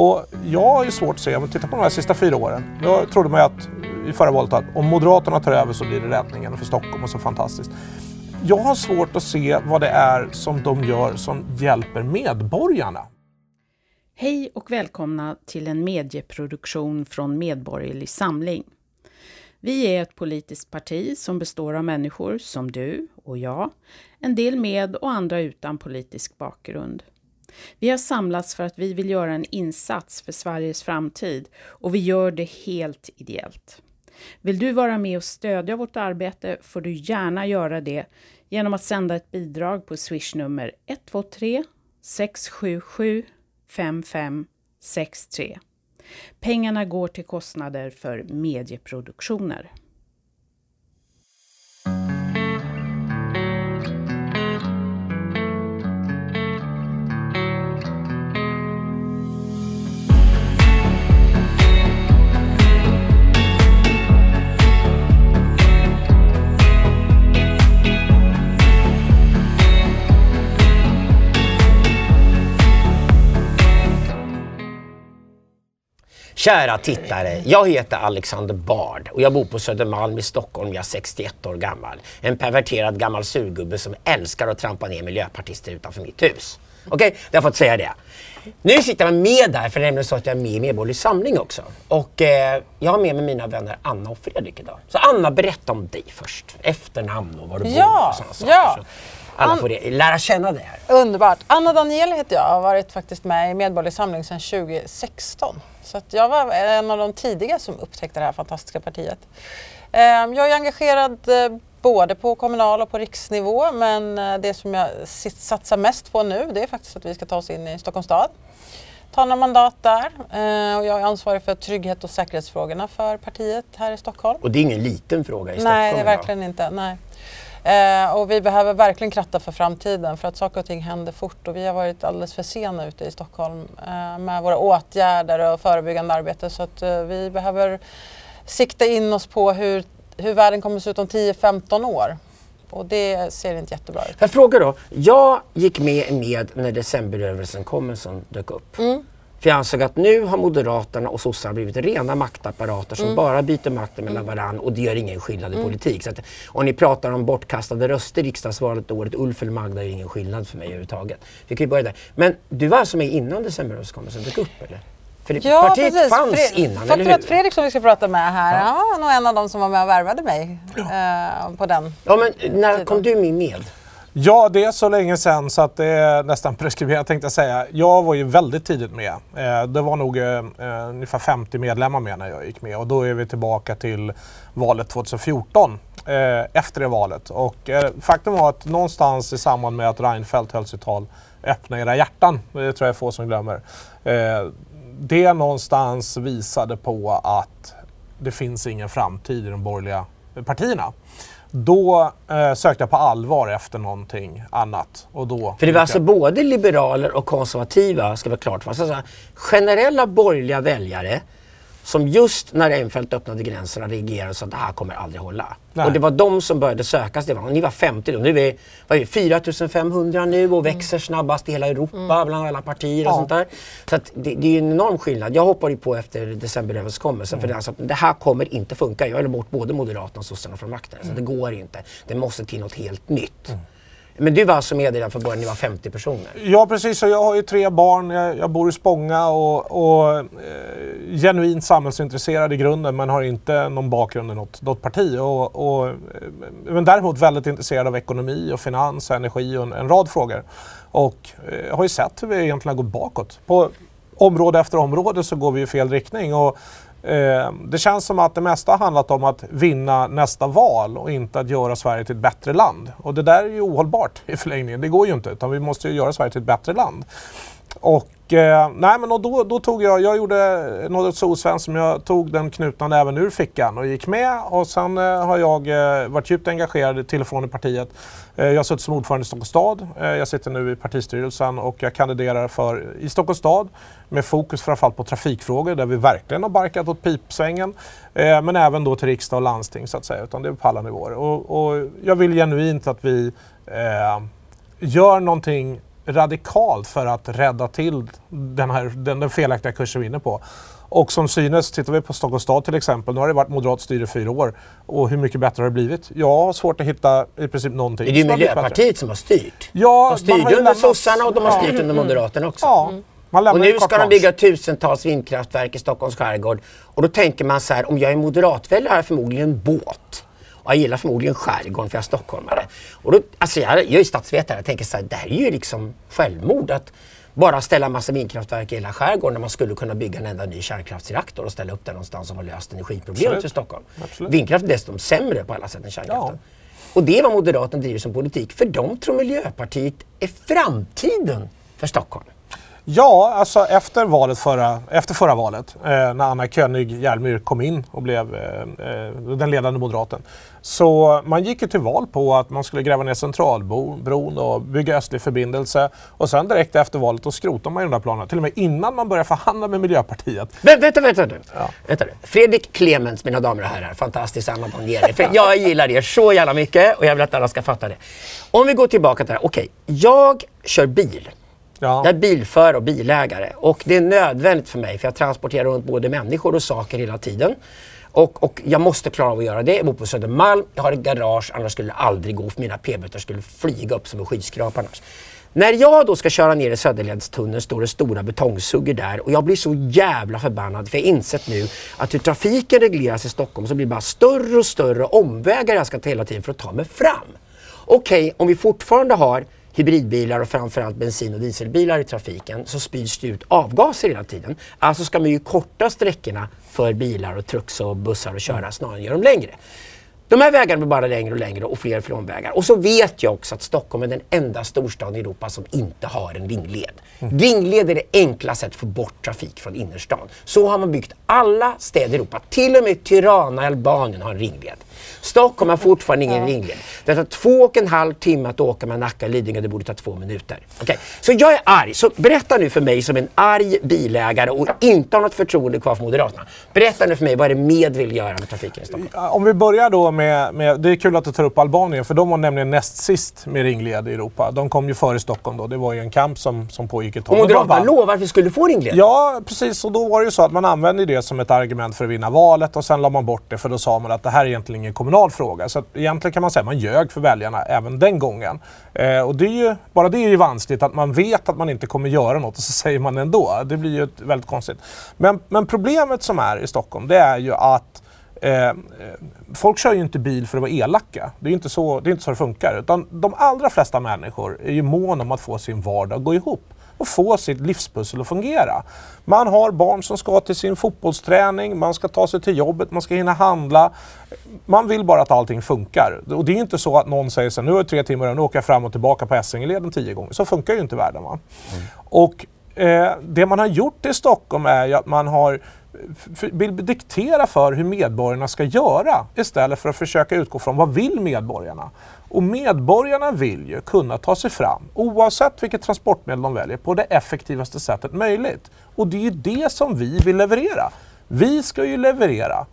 Och jag har ju svårt att se, om vi tittar på de här sista fyra åren. Då trodde man ju att i förra valet att om Moderaterna tar över så blir det räddningen för Stockholm och så fantastiskt. Jag har svårt att se vad det är som de gör som hjälper medborgarna. Hej och välkomna till en medieproduktion från Medborgerlig Samling. Vi är ett politiskt parti som består av människor som du och jag, en del med och andra utan politisk bakgrund. Vi har samlats för att vi vill göra en insats för Sveriges framtid och vi gör det helt ideellt. Vill du vara med och stödja vårt arbete får du gärna göra det genom att sända ett bidrag på swishnummer 123 677 5563. Pengarna går till kostnader för medieproduktioner. Kära tittare, jag heter Alexander Bard och jag bor på Södermalm i Stockholm. Jag är 61 år gammal. En perverterad gammal surgubbe som älskar att trampa ner miljöpartister utanför mitt hus. Okej, okay, jag har fått säga det. Nu sitter jag med där, för det är nämligen så att jag är med i Medborgerlig Samling också. Och eh, jag har med mig mina vänner Anna och Fredrik idag. Så Anna, berätta om dig först. Efternamn och var du ja, bor och sådana saker. Ja. Så alla får det, lära känna det här. Underbart. Anna Daniel heter jag och har varit faktiskt med i Medborgerlig Samling sedan 2016. Så jag var en av de tidiga som upptäckte det här fantastiska partiet. Ehm, jag är engagerad eh, både på kommunal och på riksnivå men eh, det som jag satsar mest på nu det är faktiskt att vi ska ta oss in i Stockholms stad. Ta några mandat där ehm, och jag är ansvarig för trygghet och säkerhetsfrågorna för partiet här i Stockholm. Och det är ingen liten fråga i Stockholm? Nej, det är verkligen inte. Nej. Eh, och vi behöver verkligen kratta för framtiden för att saker och ting händer fort och vi har varit alldeles för sena ute i Stockholm eh, med våra åtgärder och förebyggande arbete så att eh, vi behöver sikta in oss på hur, hur världen kommer att se ut om 10-15 år. Och det ser inte jättebra ut. Jag frågar då, jag gick med med när decemberöverenskommelsen dök upp. Mm. För jag ansåg att nu har Moderaterna och sossarna blivit rena maktapparater som mm. bara byter makten mellan mm. varandra och det gör ingen skillnad i mm. politik. Så att, om ni pratar om bortkastade röster i riksdagsvalet året Ulf eller Magda är ingen skillnad för mig överhuvudtaget. Vi kan ju börja där. Men du var alltså med innan decemberöverenskommelsen dök upp eller? För ja, partiet precis. fanns Fred innan, eller hur? att Fredrik som vi ska prata med här, ja. han var nog en av de som var med och värvade mig eh, på den Ja, men när kom du med? med? Ja, det är så länge sedan så att det är nästan preskriberat tänkte jag säga. Jag var ju väldigt tidigt med. Eh, det var nog eh, eh, ungefär 50 medlemmar med när jag gick med och då är vi tillbaka till valet 2014 efter det valet. Och faktum var att någonstans i samband med att Reinfeldt höll sitt tal Öppna era hjärtan, det tror jag är få som glömmer. Det någonstans visade på att det finns ingen framtid i de borgerliga partierna. Då eh, sökte jag på allvar efter någonting annat. Och då för det var alltså både liberaler och konservativa, ska vara klart för alltså, Generella borgerliga väljare som just när Reinfeldt öppnade gränserna reagerade så att det här kommer aldrig hålla. Nej. Och det var de som började sökas. Det var, ni var 50 då. Nu är vi, vad är 4500 nu och växer mm. snabbast i hela Europa mm. bland alla partier och ja. sånt där. Så att det, det är en enorm skillnad. Jag hoppade på efter decemberöverenskommelsen mm. för det, alltså, det här kommer inte funka. Jag vill bort både Moderaterna och sossarna från makten. Så det mm. går inte. Det måste till något helt nytt. Men du var alltså med redan från början, ni var 50 personer? Ja precis, och jag har ju tre barn, jag, jag bor i Spånga och, och eh, genuint samhällsintresserad i grunden men har inte någon bakgrund i något, något parti. Och, och, eh, men däremot väldigt intresserad av ekonomi och finans, energi och en, en rad frågor. Och eh, har ju sett hur vi egentligen har gått bakåt. På område efter område så går vi i fel riktning. Och, Ehm, det känns som att det mesta har handlat om att vinna nästa val och inte att göra Sverige till ett bättre land. Och det där är ju ohållbart i förlängningen. Det går ju inte, utan vi måste ju göra Sverige till ett bättre land. Och, eh, nej, men och då, då tog jag, jag gjorde något så osvenskt som jag tog den knutna näven ur fickan och gick med. Och sen eh, har jag eh, varit djupt engagerad till och från i partiet. Eh, jag har suttit som ordförande i Stockholms stad. Eh, jag sitter nu i partistyrelsen och jag kandiderar för, i Stockholms stad med fokus framförallt på trafikfrågor där vi verkligen har barkat åt pipsvängen. Eh, men även då till riksdag och landsting så att säga, utan det är på alla nivåer. Och, och jag vill genuint att vi eh, gör någonting radikalt för att rädda till den, här, den, den felaktiga kursen vi är inne på. Och som synes, tittar vi på Stockholms stad till exempel, nu har det varit moderat styre i fyra år. Och hur mycket bättre har det blivit? Jag har svårt att hitta i princip någonting. Det är ju Miljöpartiet som har styrt. Ja, de styrde under sossarna och de har styrt under Moderaterna också. Ja. Och nu ska de bygga tusentals vindkraftverk i Stockholms skärgård. Och då tänker man så här, om jag är moderatväljare har jag förmodligen en båt. Och jag gillar förmodligen skärgården för jag är stockholmare. Och då, alltså jag, jag är statsvetare, jag tänker så här, det här är ju liksom självmord. Att bara ställa en massa vindkraftverk i hela skärgården när man skulle kunna bygga en enda ny kärnkraftsreaktor och ställa upp den någonstans som har löst energiproblemet för Stockholm. Absolut. Vindkraft är dessutom sämre på alla sätt än kärnkraften. Ja. Och det är vad Moderaterna driver som politik. För de tror Miljöpartiet är framtiden för Stockholm. Ja, alltså efter, valet förra, efter förra valet, eh, när Anna König Järmyr kom in och blev eh, eh, den ledande moderaten. Så man gick ju till val på att man skulle gräva ner Centralbron och bygga östlig förbindelse. Och sen direkt efter valet då skrotade man ju de där planerna. Till och med innan man började förhandla med Miljöpartiet. Vä vänta, vänta nu. Ja. vänta. Fredrik Clemens, mina damer och herrar. Fantastiskt Anna Bonnier. För jag gillar er så jävla mycket och jag vill att alla ska fatta det. Om vi går tillbaka till det här. Okej, jag kör bil. Ja. Jag är bilförare och bilägare och det är nödvändigt för mig för jag transporterar runt både människor och saker hela tiden. Och, och jag måste klara av att göra det. Jag bor på Södermalm, jag har ett garage, annars skulle det aldrig gå för mina p-böter skulle flyga upp som en skyskrapa annars. När jag då ska köra ner i Söderledstunneln står det stora betongsuggor där och jag blir så jävla förbannad för jag har insett nu att hur trafiken regleras i Stockholm så blir det bara större och större omvägar jag ska ta hela tiden för att ta mig fram. Okej, okay, om vi fortfarande har hybridbilar och framförallt bensin och dieselbilar i trafiken så spys det ut avgaser hela tiden. Alltså ska man ju korta sträckorna för bilar och trucks och bussar att köra snarare än göra dem längre. De här vägarna blir bara längre och längre och fler flomvägar. Och så vet jag också att Stockholm är den enda storstaden i Europa som inte har en ringled. Mm. Ringled är det enkla sättet att få bort trafik från innerstan. Så har man byggt alla städer i Europa. Till och med Tirana i Albanien har en ringled. Stockholm har fortfarande ingen ja. ringled. Det tar två och en halv timme att åka med Nacka Lidingö, det borde ta två minuter. Okay. Så jag är arg. Så berätta nu för mig som en arg bilägare och inte har något förtroende kvar för Moderaterna. Berätta nu för mig, vad är det med vill göra med trafiken i Stockholm? Om vi börjar då med, med, det är kul att du tar upp Albanien, för de var nämligen näst sist med ringled i Europa. De kom ju före Stockholm då. Det var ju en kamp som, som pågick ett tag. Och Moderaterna lovade att vi skulle få ringled? Ja, precis. Och då var det ju så att man använde det som ett argument för att vinna valet och sen la man bort det för då sa man att det här är egentligen ingen kommunal fråga. Så att egentligen kan man säga att man ljög för väljarna även den gången. Eh, och det är ju, bara det är ju vanskligt att man vet att man inte kommer göra något och så säger man ändå. Det blir ju väldigt konstigt. Men, men problemet som är i Stockholm det är ju att Eh, folk kör ju inte bil för att vara elaka. Det är inte så det, är inte så det funkar. Utan de allra flesta människor är ju måna om att få sin vardag att gå ihop och få sitt livspussel att fungera. Man har barn som ska till sin fotbollsträning, man ska ta sig till jobbet, man ska hinna handla. Man vill bara att allting funkar. Och det är inte så att någon säger så nu har jag tre timmar och nu åker jag fram och tillbaka på Essingeleden tio gånger. Så funkar ju inte världen. Va? Mm. Och eh, det man har gjort i Stockholm är ju att man har vill diktera för hur medborgarna ska göra istället för att försöka utgå från vad vill medborgarna? Och medborgarna vill ju kunna ta sig fram, oavsett vilket transportmedel de väljer, på det effektivaste sättet möjligt. Och det är ju det som vi vill leverera. Vi ska ju leverera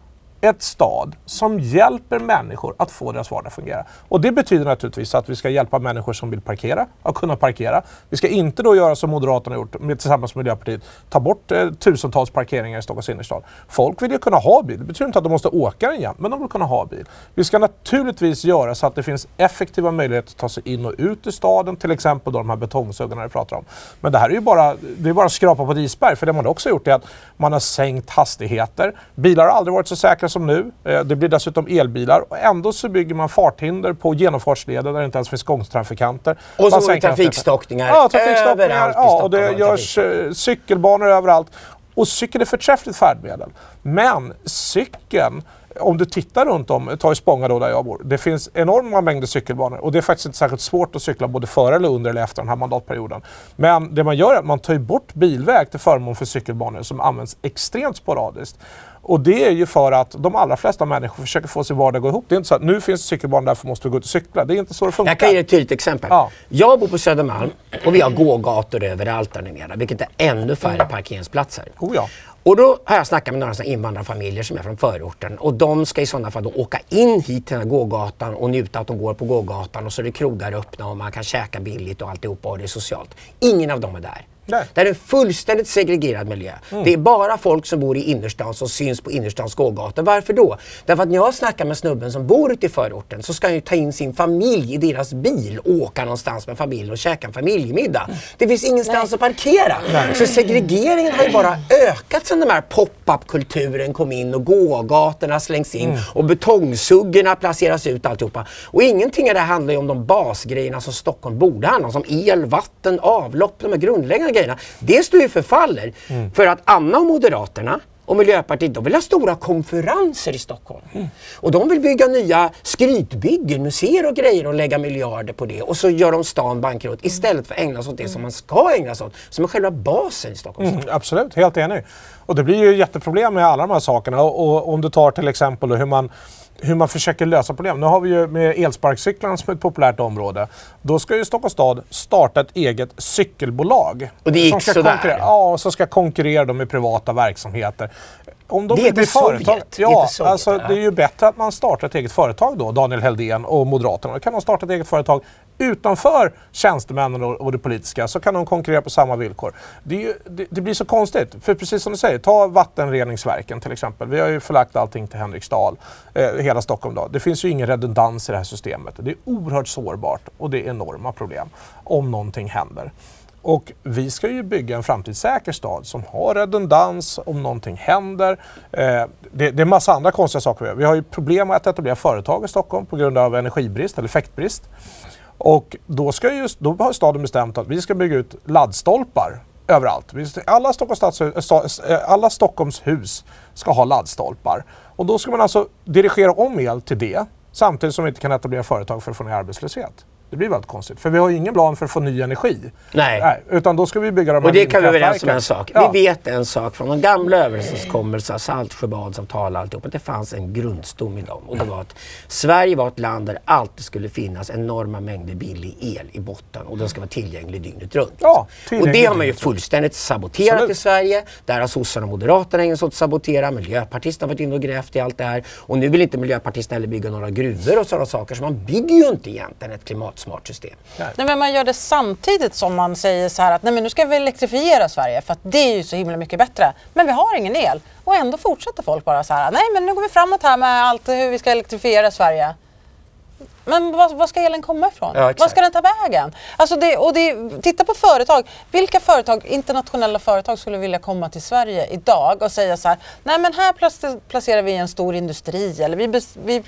ett stad som hjälper människor att få deras vardag att fungera. Och det betyder naturligtvis att vi ska hjälpa människor som vill parkera att kunna parkera. Vi ska inte då göra som Moderaterna har gjort med, tillsammans med Miljöpartiet, ta bort eh, tusentals parkeringar i Stockholms innerstad. Folk vill ju kunna ha bil. Det betyder inte att de måste åka den jämt, men de vill kunna ha bil. Vi ska naturligtvis göra så att det finns effektiva möjligheter att ta sig in och ut i staden, till exempel då de här betongsuggarna vi pratar om. Men det här är ju bara, det är bara att skrapa på ett isberg, för det man också gjort är att man har sänkt hastigheter. Bilar har aldrig varit så säkra som nu. Eh, det blir dessutom elbilar och ändå så bygger man farthinder på genomfartsleder där det inte ens finns gångtrafikanter. Och så är trafikstockningar, ja, trafikstockningar överallt ja, och det görs uh, cykelbanor överallt. Och cykel är förträffligt färdmedel. Men cykeln om du tittar runt om, ta i Spånga då där jag bor, det finns enorma mängder cykelbanor och det är faktiskt inte särskilt svårt att cykla både före eller under eller efter den här mandatperioden. Men det man gör är att man tar bort bilväg till förmån för cykelbanor som används extremt sporadiskt. Och det är ju för att de allra flesta människor försöker få sin vardag att gå ihop. Det är inte så att nu finns cykelbanor, därför måste vi gå ut och cykla. Det är inte så det funkar. Jag kan ge ett tydligt exempel. Ja. Jag bor på Södermalm och vi har gågator överallt där numera, vilket är ännu färre mm. parkeringsplatser. Oh ja. Och då har jag snackat med några såna invandrarfamiljer som är från förorten och de ska i sådana fall då åka in hit till den här gågatan och njuta att de går på gågatan och så är det krogar öppna och man kan käka billigt och alltihopa och det är socialt. Ingen av dem är där. Nej. Det är en fullständigt segregerad miljö. Mm. Det är bara folk som bor i innerstan som syns på innerstans gågator. Varför då? Därför att när jag snackar med snubben som bor ute i förorten så ska han ju ta in sin familj i deras bil och åka någonstans med familjen och käka en familjemiddag. Mm. Det finns ingenstans Nej. att parkera. Nej. Så segregeringen har ju bara ökat sedan den här pop-up-kulturen kom in och gågatorna slängs in mm. och betongsuggorna placeras ut alltihopa. Och ingenting av det här handlar ju om de basgrejerna som Stockholm borde handla om. Som el, vatten, avlopp, de här grundläggande grejerna, det står ju förfaller. Mm. För att Anna och Moderaterna och Miljöpartiet de vill ha stora konferenser i Stockholm. Mm. Och de vill bygga nya skrytbyggen, museer och grejer och lägga miljarder på det. Och så gör de stan bankrutt istället för att ägna sig åt det som man ska ägna sig åt, som är själva basen i Stockholm. Mm, absolut, helt enig. Och det blir ju jätteproblem med alla de här sakerna. Och, och om du tar till exempel hur man hur man försöker lösa problem. Nu har vi ju med elsparkcyklarna som ett populärt område. Då ska ju Stockholms stad starta ett eget cykelbolag. Och det gick sådär? Ja, som ska konkurrera med privata verksamheter. Om de det heter företag, Sovjet. Ja, Sovjet, alltså, det är ju bättre att man startar ett eget företag då, Daniel Heldén och Moderaterna. Då kan de starta ett eget företag utanför tjänstemännen och, det politiska så kan de konkurrera på samma villkor. Det, ju, det, det, blir så konstigt. För precis som du säger, ta vattenreningsverken till exempel. Vi har ju förlagt allting till Henriksdal, eh, hela Stockholm då. Det finns ju ingen redundans i det här systemet. Det är oerhört sårbart och det är enorma problem om någonting händer. Och vi ska ju bygga en framtidssäker stad som har redundans om någonting händer. Eh, det, det är massa andra konstiga saker. Vi har ju problem med att etablera företag i Stockholm på grund av energibrist eller effektbrist. Och då, ska just, då har staden bestämt att vi ska bygga ut laddstolpar överallt. Alla Stockholms, stadshus, eh, eh, alla Stockholms hus ska ha laddstolpar. Och då ska man alltså dirigera om el till det samtidigt som vi inte kan etablera företag för att få ner arbetslöshet. Det blir väldigt konstigt. För vi har ju ingen plan för att få ny energi. Nej. Nej utan då ska vi bygga de här Och det kan vi överens om en sak. Ja. Vi vet en sak från de gamla överenskommelserna, Saltsjöbadsavtal och alltihop, att det fanns en grundstom i dem. Och det var att Sverige var ett land där det alltid skulle finnas enorma mängder billig el i botten och den ska vara tillgänglig dygnet runt. Ja, och det har man ju fullständigt saboterat Absolut. i Sverige. Där har sossarna och moderaterna ägnat sig åt att sabotera. Miljöpartisterna har varit inne och grävt i allt det här. Och nu vill inte miljöpartisterna heller bygga några gruvor och sådana saker. Så man bygger ju inte egentligen ett klimat smart system. Nej. nej. men man gör det samtidigt som man säger så här att nej, men nu ska vi elektrifiera Sverige för att det är ju så himla mycket bättre. Men vi har ingen el och ändå fortsätter folk bara så här. Nej men nu går vi framåt här med allt hur vi ska elektrifiera Sverige. Men var, ska elen komma ifrån? Ja, var ska den ta vägen? Alltså det, och det, titta på företag. Vilka företag, internationella företag skulle vilja komma till Sverige idag och säga så här, nej men här placerar vi en stor industri eller vi, vi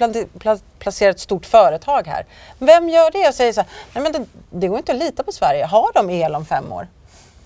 placerar ett stort företag här. Vem gör det och säger så här, nej men det, det går inte att lita på Sverige. Har de el om fem år?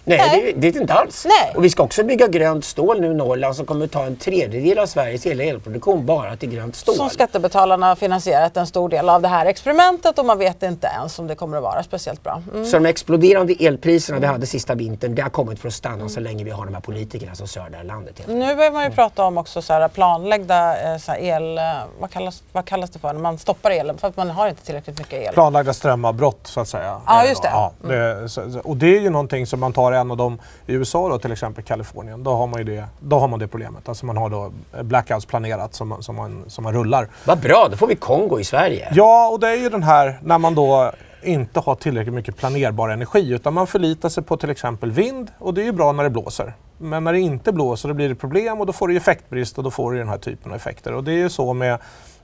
Nej, Nej. Det, det är inte alls. Nej. Och vi ska också bygga grönt stål nu i Norrland som kommer ta en tredjedel av Sveriges hela elproduktion bara till grönt stål. Som skattebetalarna har finansierat en stor del av det här experimentet och man vet inte ens om det kommer att vara speciellt bra. Mm. Så de exploderande elpriserna mm. vi hade sista vintern, det har kommit för att stanna mm. så länge vi har de här politikerna som kör det här landet. Nu börjar man ju mm. prata om också så här planlagda eh, så här el, eh, vad kallas, vad kallas det för, när man stoppar elen för att man har inte tillräckligt mycket el. Planlagda strömavbrott så att säga. Ja, just det. Ja, det och det är ju någonting som man tar en av de i USA då, till exempel Kalifornien, då har man ju det, då har man det problemet. Alltså man har då blackouts planerat som, som, man, som man rullar. Vad bra, då får vi Kongo i Sverige. Ja, och det är ju den här när man då inte har tillräckligt mycket planerbar energi utan man förlitar sig på till exempel vind och det är ju bra när det blåser. Men när det inte blåser då blir det problem och då får du effektbrist och då får du den här typen av effekter. Och det är ju så med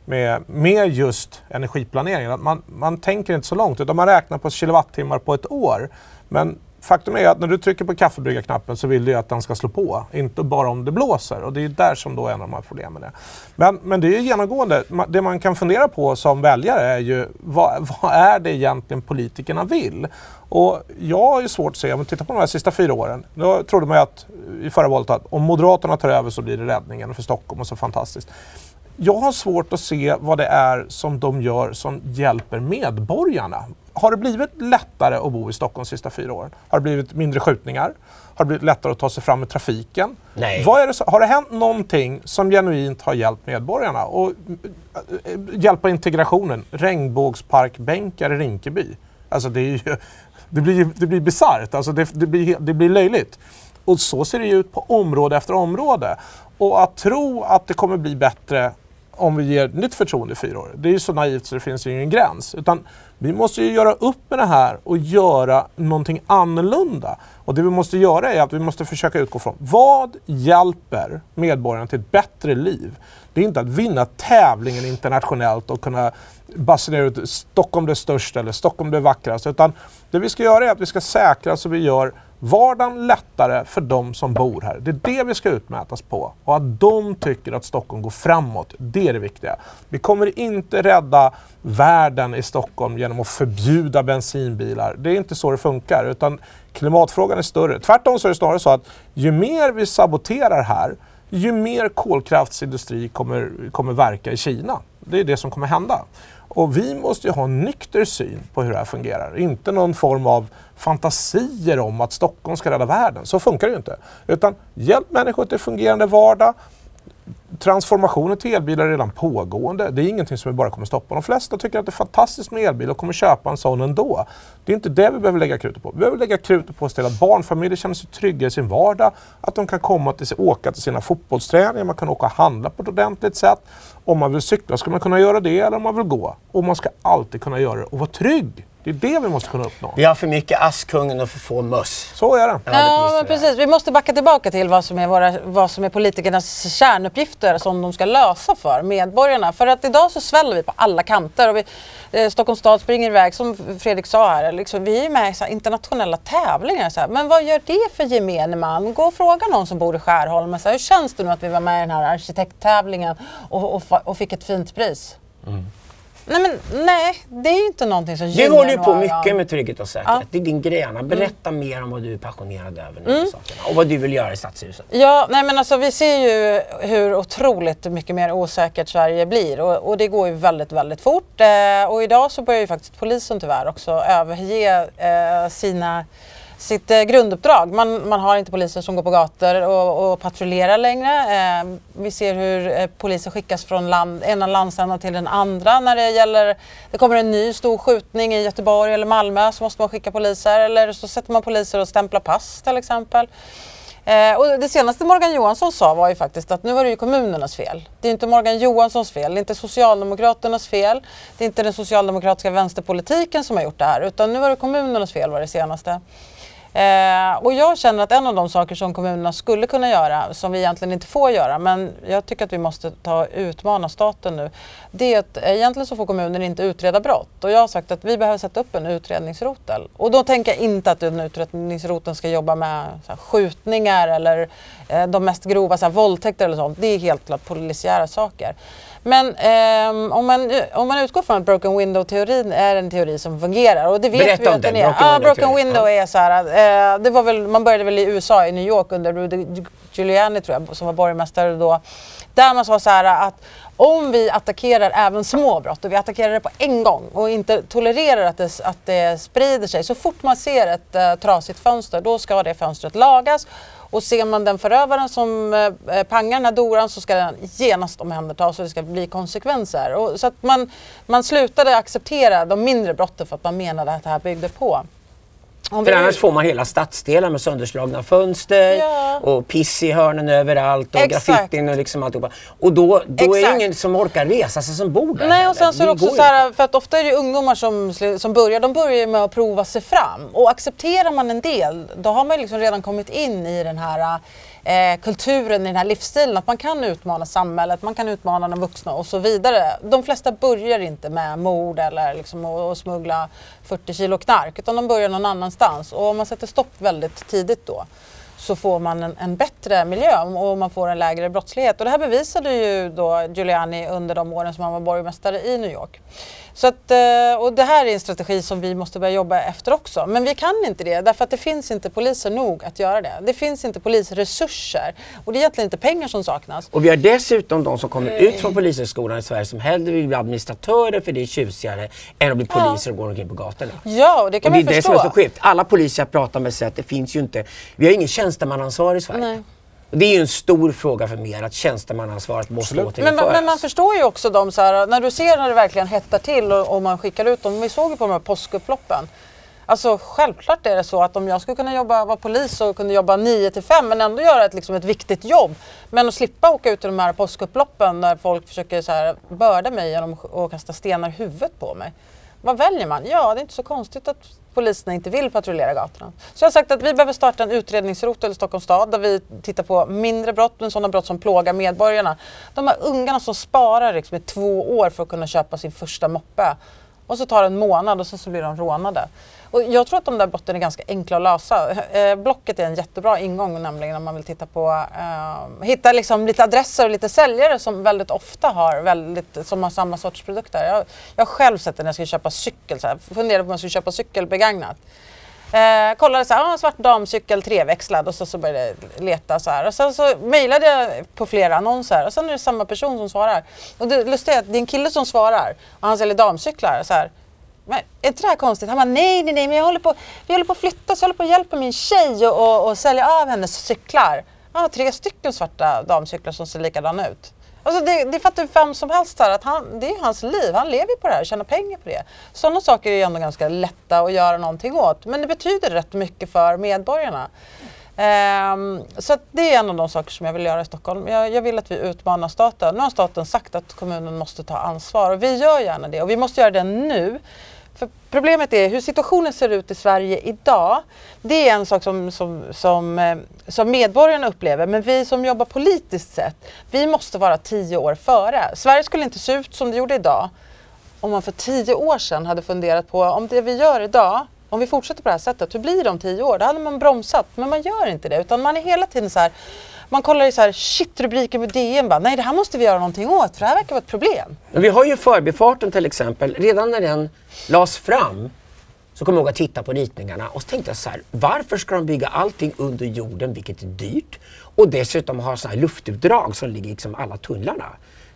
med, med just energiplaneringen. Att man, man tänker inte så långt utan man räknar på kilowattimmar på ett år. Men faktum är att när du trycker på kaffebryggarknappen så vill du ju att den ska slå på, inte bara om det blåser. Och det är där som då en av de här problemen är. Men, men det är ju genomgående. Det man kan fundera på som väljare är ju vad, vad är det egentligen politikerna vill? Och jag har ju svårt att se, om vi tittar på de här sista fyra åren, då trodde man ju att i förra valet att om Moderaterna tar över så blir det räddningen för Stockholm och så fantastiskt jag har svårt att se vad det är som de gör som hjälper medborgarna. Har det blivit lättare att bo i Stockholm de sista fyra åren? Har det blivit mindre skjutningar? Har det blivit lättare att ta sig fram i trafiken? Nej. Det, har det hänt någonting som genuint har hjälpt medborgarna? Och äh, hjälpa integrationen? Regnbågsparkbänkar i Rinkeby. Alltså det, är ju, det blir, det blir bisarrt, alltså det, det, blir, det blir löjligt. Och så ser det ut på område efter område. Och att tro att det kommer bli bättre om vi ger nytt förtroende i fyra år, det är ju så naivt så det finns ju ingen gräns. Utan vi måste ju göra upp med det här och göra någonting annorlunda. Och det vi måste göra är att vi måste försöka utgå från vad hjälper medborgarna till ett bättre liv? Det är inte att vinna tävlingen internationellt och kunna basunera ut Stockholm det största eller Stockholm det vackraste. Utan det vi ska göra är att vi ska säkra så vi gör vardagen lättare för de som bor här. Det är det vi ska utmätas på. Och att de tycker att Stockholm går framåt, det är det viktiga. Vi kommer inte rädda världen i Stockholm genom att förbjuda bensinbilar. Det är inte så det funkar. Utan klimatfrågan är större. Tvärtom så är det snarare så att ju mer vi saboterar här, ju mer kolkraftsindustri kommer, kommer verka i Kina. Det är det som kommer hända. Och vi måste ju ha en nykter syn på hur det här fungerar. Inte någon form av fantasier om att Stockholm ska rädda världen. Så funkar det ju inte. Utan hjälp människor till fungerande vardag. Transformationen till elbilar är redan pågående. Det är ingenting som vi bara kommer stoppa. De flesta tycker att det är fantastiskt med elbil och kommer köpa en sån ändå. Det är inte det vi behöver lägga krutet på. Vi behöver lägga krutet på att ställa barnfamiljer känner sig trygga i sin vardag. Att de kan komma till, åka till sina fotbollsträningar, man kan åka och handla på ett ordentligt sätt. Om man vill cykla ska man kunna göra det eller om man vill gå. Och man ska alltid kunna göra det och vara trygg. Det är det vi måste kunna uppnå. Vi har för mycket Askungen och för få möss. Så är det. Ja, ja men precis. Vi måste backa tillbaka till vad som, är våra, vad som är politikernas kärnuppgifter som de ska lösa för medborgarna. För att idag så sväller vi på alla kanter. Och vi, eh, Stockholms stad springer iväg, som Fredrik sa här. Liksom, vi är med i så internationella tävlingar. Så här. Men vad gör det för gemene man? Gå och fråga någon som bor i Skärholmen. Så här, hur känns det nu att vi var med i den här arkitekttävlingen och, och, och fick ett fint pris? Mm. Nej, men nej, det är ju inte någonting som Du håller ju på mycket med trygghet och säkerhet. Ja. Det är din grej, Anna. Berätta mm. mer om vad du är passionerad över nu mm. och vad du vill göra i Stadshuset. Ja, nej men alltså vi ser ju hur otroligt mycket mer osäkert Sverige blir och, och det går ju väldigt, väldigt fort. Eh, och idag så börjar ju faktiskt polisen tyvärr också överge eh, sina sitt eh, grunduppdrag. Man, man har inte poliser som går på gator och, och patrullerar längre. Eh, vi ser hur eh, poliser skickas från land, ena landsändan till den andra när det gäller, det kommer en ny stor skjutning i Göteborg eller Malmö så måste man skicka poliser eller så sätter man poliser och stämplar pass till exempel. Eh, och det senaste Morgan Johansson sa var ju faktiskt att nu var det ju kommunernas fel. Det är inte Morgan Johanssons fel, det är inte Socialdemokraternas fel, det är inte den socialdemokratiska vänsterpolitiken som har gjort det här utan nu var det kommunernas fel var det senaste. Eh, och jag känner att en av de saker som kommunerna skulle kunna göra, som vi egentligen inte får göra, men jag tycker att vi måste ta utmana staten nu, det är att egentligen så får kommuner inte utreda brott. Och jag har sagt att vi behöver sätta upp en utredningsrotel. Och då tänker jag inte att den utredningsroteln ska jobba med här, skjutningar eller eh, de mest grova så här, våldtäkter eller sånt. Det är helt klart polisiära saker. Men eh, om, man, om man utgår från att broken window-teorin är en teori som fungerar och det vet Berätta vi att den är. Broken, ah, broken window är så här, eh, det var väl, man började väl i USA, i New York under Rudy Giuliani tror jag, som var borgmästare då. Där man sa så här att om vi attackerar även små brott och vi attackerar det på en gång och inte tolererar att det, att det sprider sig. Så fort man ser ett uh, trasigt fönster då ska det fönstret lagas och ser man den förövaren som eh, pangar den här doran så ska den genast omhändertas och det ska bli konsekvenser. Och, så att man, man slutade acceptera de mindre brotten för att man menade att det här byggde på. Om För vi... annars får man hela stadsdelar med sönderslagna fönster ja. och piss i hörnen överallt och Exakt. graffitin och liksom alltihopa. Och då, då är det ingen som orkar resa sig som bor där. Nej, och sen så är det också så här, för att ofta är det ungdomar som, som börjar, de börjar med att prova sig fram. Och accepterar man en del, då har man liksom redan kommit in i den här eh, kulturen, i den här livsstilen. Att man kan utmana samhället, man kan utmana de vuxna och så vidare. De flesta börjar inte med mord eller liksom att smuggla 40 kilo knark utan de börjar någon annanstans. Och om man sätter stopp väldigt tidigt då så får man en, en, bättre miljö och man får en lägre brottslighet. Och det här bevisade ju då Giuliani under de åren som han var borgmästare i New York. Så att, eh, och det här är en strategi som vi måste börja jobba efter också. Men vi kan inte det därför att det finns inte poliser nog att göra det. Det finns inte polisresurser och det är egentligen inte pengar som saknas. Och vi har dessutom de som kommer ut från polishögskolan i Sverige som hellre vill bli administratörer för det är tjusigare än att bli poliser ja. och gå omkring på gatorna. Ja, och det kan och man förstå. Det är det som är så skevt. Alla poliser jag pratar med säger att det finns ju inte, vi har ingen tjänstemannaansvar i Sverige. Nej. Det är ju en stor fråga för mer att tjänstemannaansvaret måste återinföras. Men, men man förstår ju också dem så här, när du ser när det verkligen hettar till och, och man skickar ut dem. Vi såg ju på de här påskupploppen Alltså självklart är det så att om jag skulle kunna jobba, vara polis och kunna jobba 9 till 5 men ändå göra ett, liksom ett viktigt jobb. Men att slippa åka ut i de här påskupploppen där folk försöker så här, börda mig genom att kasta stenar i huvudet på mig. Vad väljer man? Ja, det är inte så konstigt att poliserna inte vill patrullera gatorna. Så jag har sagt att vi behöver starta en utredningsrotel i Stockholms stad där vi tittar på mindre brott, men sådana brott som plågar medborgarna. De här ungarna som sparar liksom i två år för att kunna köpa sin första moppe. Och så tar det en månad och så, så blir de rånade. Och jag tror att de där brotten är ganska enkla att lösa. Eh, blocket är en jättebra ingång nämligen om man vill titta på, eh, hitta liksom lite adresser och lite säljare som väldigt ofta har, väldigt, som har samma sorts produkter. Jag, jag har själv sett det när jag skulle köpa cykel, så här, funderade på om jag skulle köpa cykel begagnat. Eh, kollade så här, ah, svart damcykel treväxlad och så, så började jag leta så här. Och sen så mejlade jag på flera annonser och sen är det samma person som svarar. Och det lustiga är att det är en kille som svarar och han säljer damcyklar. Så här, men är inte det här konstigt? Han bara, nej, nej, nej, men jag håller på, vi håller på att flytta så jag håller på att hjälpa min tjej och, och, och sälja av hennes cyklar. Jag har tre stycken svarta damcyklar som ser likadana ut. Alltså det, det fattar ju vem som helst här, att han, det är hans liv. Han lever på det här och tjänar pengar på det. Sådana saker är ju ändå ganska lätta att göra någonting åt. Men det betyder rätt mycket för medborgarna. Um, så det är en av de saker som jag vill göra i Stockholm. Jag, jag, vill att vi utmanar staten. Nu har staten sagt att kommunen måste ta ansvar och vi gör gärna det och vi måste göra det nu. För problemet är hur situationen ser ut i Sverige idag. Det är en sak som, som, som, eh, som medborgarna upplever. Men vi som jobbar politiskt sett, vi måste vara tio år före. Sverige skulle inte se ut som det gjorde idag om man för tio år sedan hade funderat på om det vi gör idag, om vi fortsätter på det här sättet, hur blir det om tio år? Då hade man bromsat. Men man gör inte det, utan man är hela tiden så här man kollar i så här shit-rubriker på DN bara, nej det här måste vi göra någonting åt för det här verkar vara ett problem. Men vi har ju förbifarten till exempel. Redan när den lades fram så kommer jag ihåg att titta på ritningarna och så tänkte jag så här, varför ska de bygga allting under jorden, vilket är dyrt, och dessutom ha så här luftutdrag som ligger i liksom alla tunnlarna.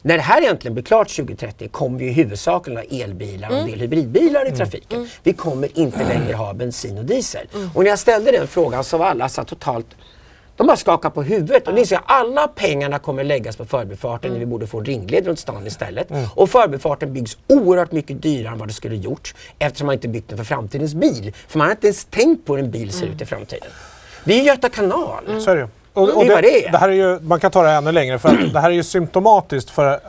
När det här egentligen blir klart 2030 kommer vi huvudsakligen ha elbilar och en del hybridbilar i mm. trafiken. Mm. Vi kommer inte längre ha bensin och diesel. Mm. Och när jag ställde den frågan så var alla så totalt de bara skakar på huvudet och inser att alla pengarna kommer läggas på förbifarten mm. när vi borde få ringled runt stan istället. Mm. Och förbifarten byggs oerhört mycket dyrare än vad det skulle gjort eftersom man inte byggt den för framtidens bil. För man har inte ens tänkt på hur en bil ser mm. ut i framtiden. Det är ju Göta kanal. Mm. Så är det. Och, och det, det, det, här är ju, man kan ta det ännu längre för det här är ju symptomatiskt för eh,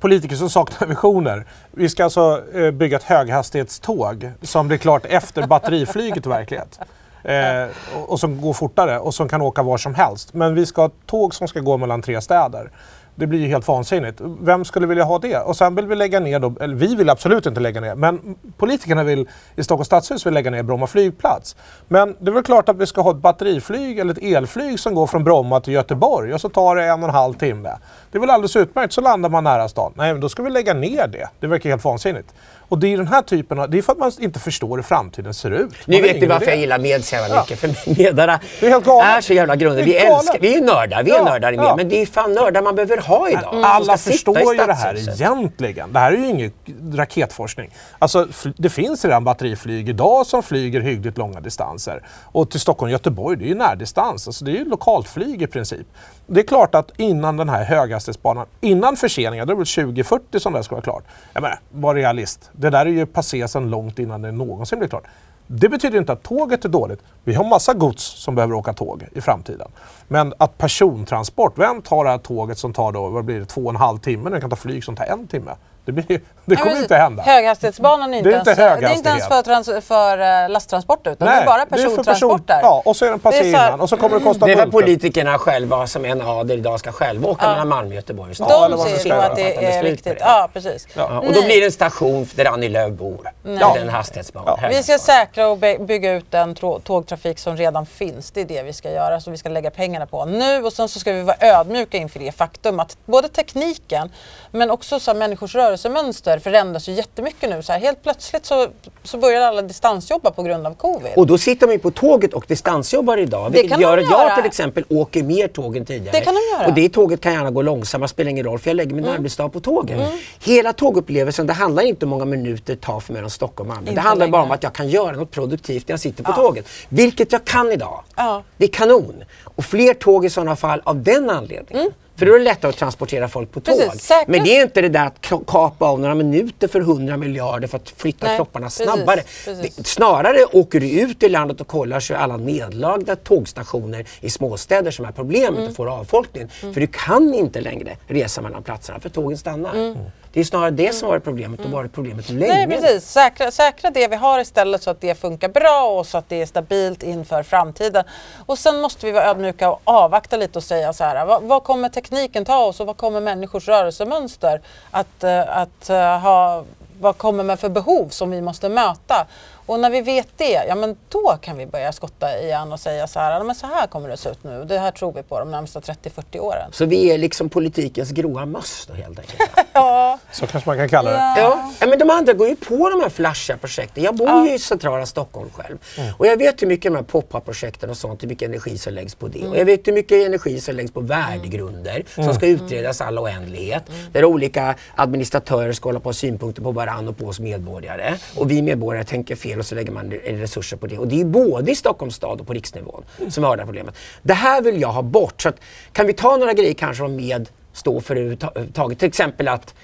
politiker som saknar visioner. Vi ska alltså eh, bygga ett höghastighetståg som blir klart efter batteriflyget i verklighet. Eh, och, som går fortare och som kan åka var som helst. Men vi ska ha tåg som ska gå mellan tre städer. Det blir ju helt vansinnigt. Vem skulle vilja ha det? Och sen vill vi lägga ner, då, eller vi vill absolut inte lägga ner, men politikerna vill, i Stockholms stadshus vill lägga ner Bromma flygplats. Men det är väl klart att vi ska ha ett batteriflyg eller ett elflyg som går från Bromma till Göteborg och så tar det en och en halv timme. Det är väl alldeles utmärkt, så landar man nära stan. Nej, men då ska vi lägga ner det. Det verkar helt vansinnigt. Och det är den här typen av, det är för att man inte förstår hur framtiden ser ut. Nu vet ni varför jag gillar med så jävla mycket. För medare är, är så jävla grundade. Vi, älskar, vi är nördar, vi är ja, nördar i med. Ja. Men det är fan nördar man behöver ha idag. Mm. Alla förstår ju det här egentligen. Det här är ju ingen raketforskning. Alltså, det finns redan batteriflyg idag som flyger hyggligt långa distanser. Och till Stockholm och Göteborg, det är ju närdistans. Alltså, det är ju lokalflyg i princip. Det är klart att innan den här höghastighetsbanan, innan förseningar, då är det väl 2040 som det ska vara klart. Jag menar, var realist. Det där är ju passé sedan långt innan det någonsin blir klart. Det betyder inte att tåget är dåligt. Vi har massa gods som behöver åka tåg i framtiden. Men att persontransport, vem tar det här tåget som tar då, vad blir det, två och en halv timme, när det kan ta flyg som tar en timme? Det, blir, det kommer inte hända. Höghastighetsbanan är inte, det är inte, ens, det är inte ens för, trans, för uh, lasttransport utan Nej, det är bara persontransporter. Person, ja, och så är det en passé innan och så kommer det kosta Det är för politikerna själva som en adel idag ska själva åka ja. mellan Malmö och Göteborg. Ja, De ser nog att det är viktigt. Ja, precis. Ja. Och då blir det en station där Annie Lööf bor. Ja. Den hastighetsbanan. Ja. Vi ska säkra och bygga ut den tågtrafik som redan finns. Det är det vi ska göra, som vi ska lägga pengarna på nu. Och sen så ska vi vara ödmjuka inför det faktum att både tekniken men också så människors rörelsemönster förändras ju jättemycket nu. Så här, helt plötsligt så, så börjar alla distansjobba på grund av covid. Och då sitter man ju på tåget och distansjobbar idag. Det vilket gör att jag till exempel åker mer tåg än tidigare. Det kan de göra. Och det tåget kan gärna gå långsammare, spelar ingen roll för jag lägger min mm. arbetsdag på tåget. Mm. Hela tågupplevelsen, det handlar inte om många minuter det tar för mig från Stockholm och Malmö. Det handlar längre. bara om att jag kan göra något produktivt när jag sitter på ja. tåget. Vilket jag kan idag. Ja. Det är kanon. Och fler tåg i sådana fall av den anledningen. Mm. För då är det lättare att transportera folk på tåg. Precis, Men det är inte det där att kapa av några minuter för 100 miljarder för att flytta Nej, kropparna precis, snabbare. precis. Det- Snarare åker du ut i landet och kollar så är alla nedlagda tågstationer i småstäder som är problemet Mm. och får avfolkning. För du kan inte längre resa mellan platserna för tågen stannar. Mm. Det är snarare det som har varit problemet och varit problemet länge. Nej precis, säkra, säkra det vi har istället så att det funkar bra och så att det är stabilt inför framtiden. Och sen måste vi vara ödmjuka och avvakta lite och säga så här, vad, vad kommer tekniken ta oss och vad kommer människors rörelsemönster att, eh, att eh, ha, vad kommer med för behov som vi måste möta? Och när vi vet det, ja men då kan vi börja skotta igen och säga så här, "Ja, men så här kommer det se ut nu. Det här tror vi på de närmsta 30-40 åren. Så vi är liksom politikens gråa möss då helt enkelt. Ja, Så kanske man kan kalla det. ja. Ja, ja, men de andra går ju på de här flashiga projekten. Jag bor ju i centrala Stockholm själv. Och jag vet hur mycket de här pop-up-projekten och sånt, hur mycket energi som läggs på det. Och jag vet hur mycket energi som läggs på värdegrunder som ska utredas all oändlighet. Där olika administratörer ska hålla på synpunkter på varandra och på oss medborgare. Och vi medborgare tänker fel och så lägger man resurser på det. Och det är både i Stockholms stad och på riksnivån som vi har det här problemet. Det här vill jag ha bort. Så att, kan vi ta några grejer kanske som med stå för överhuvudtaget? Till exempel att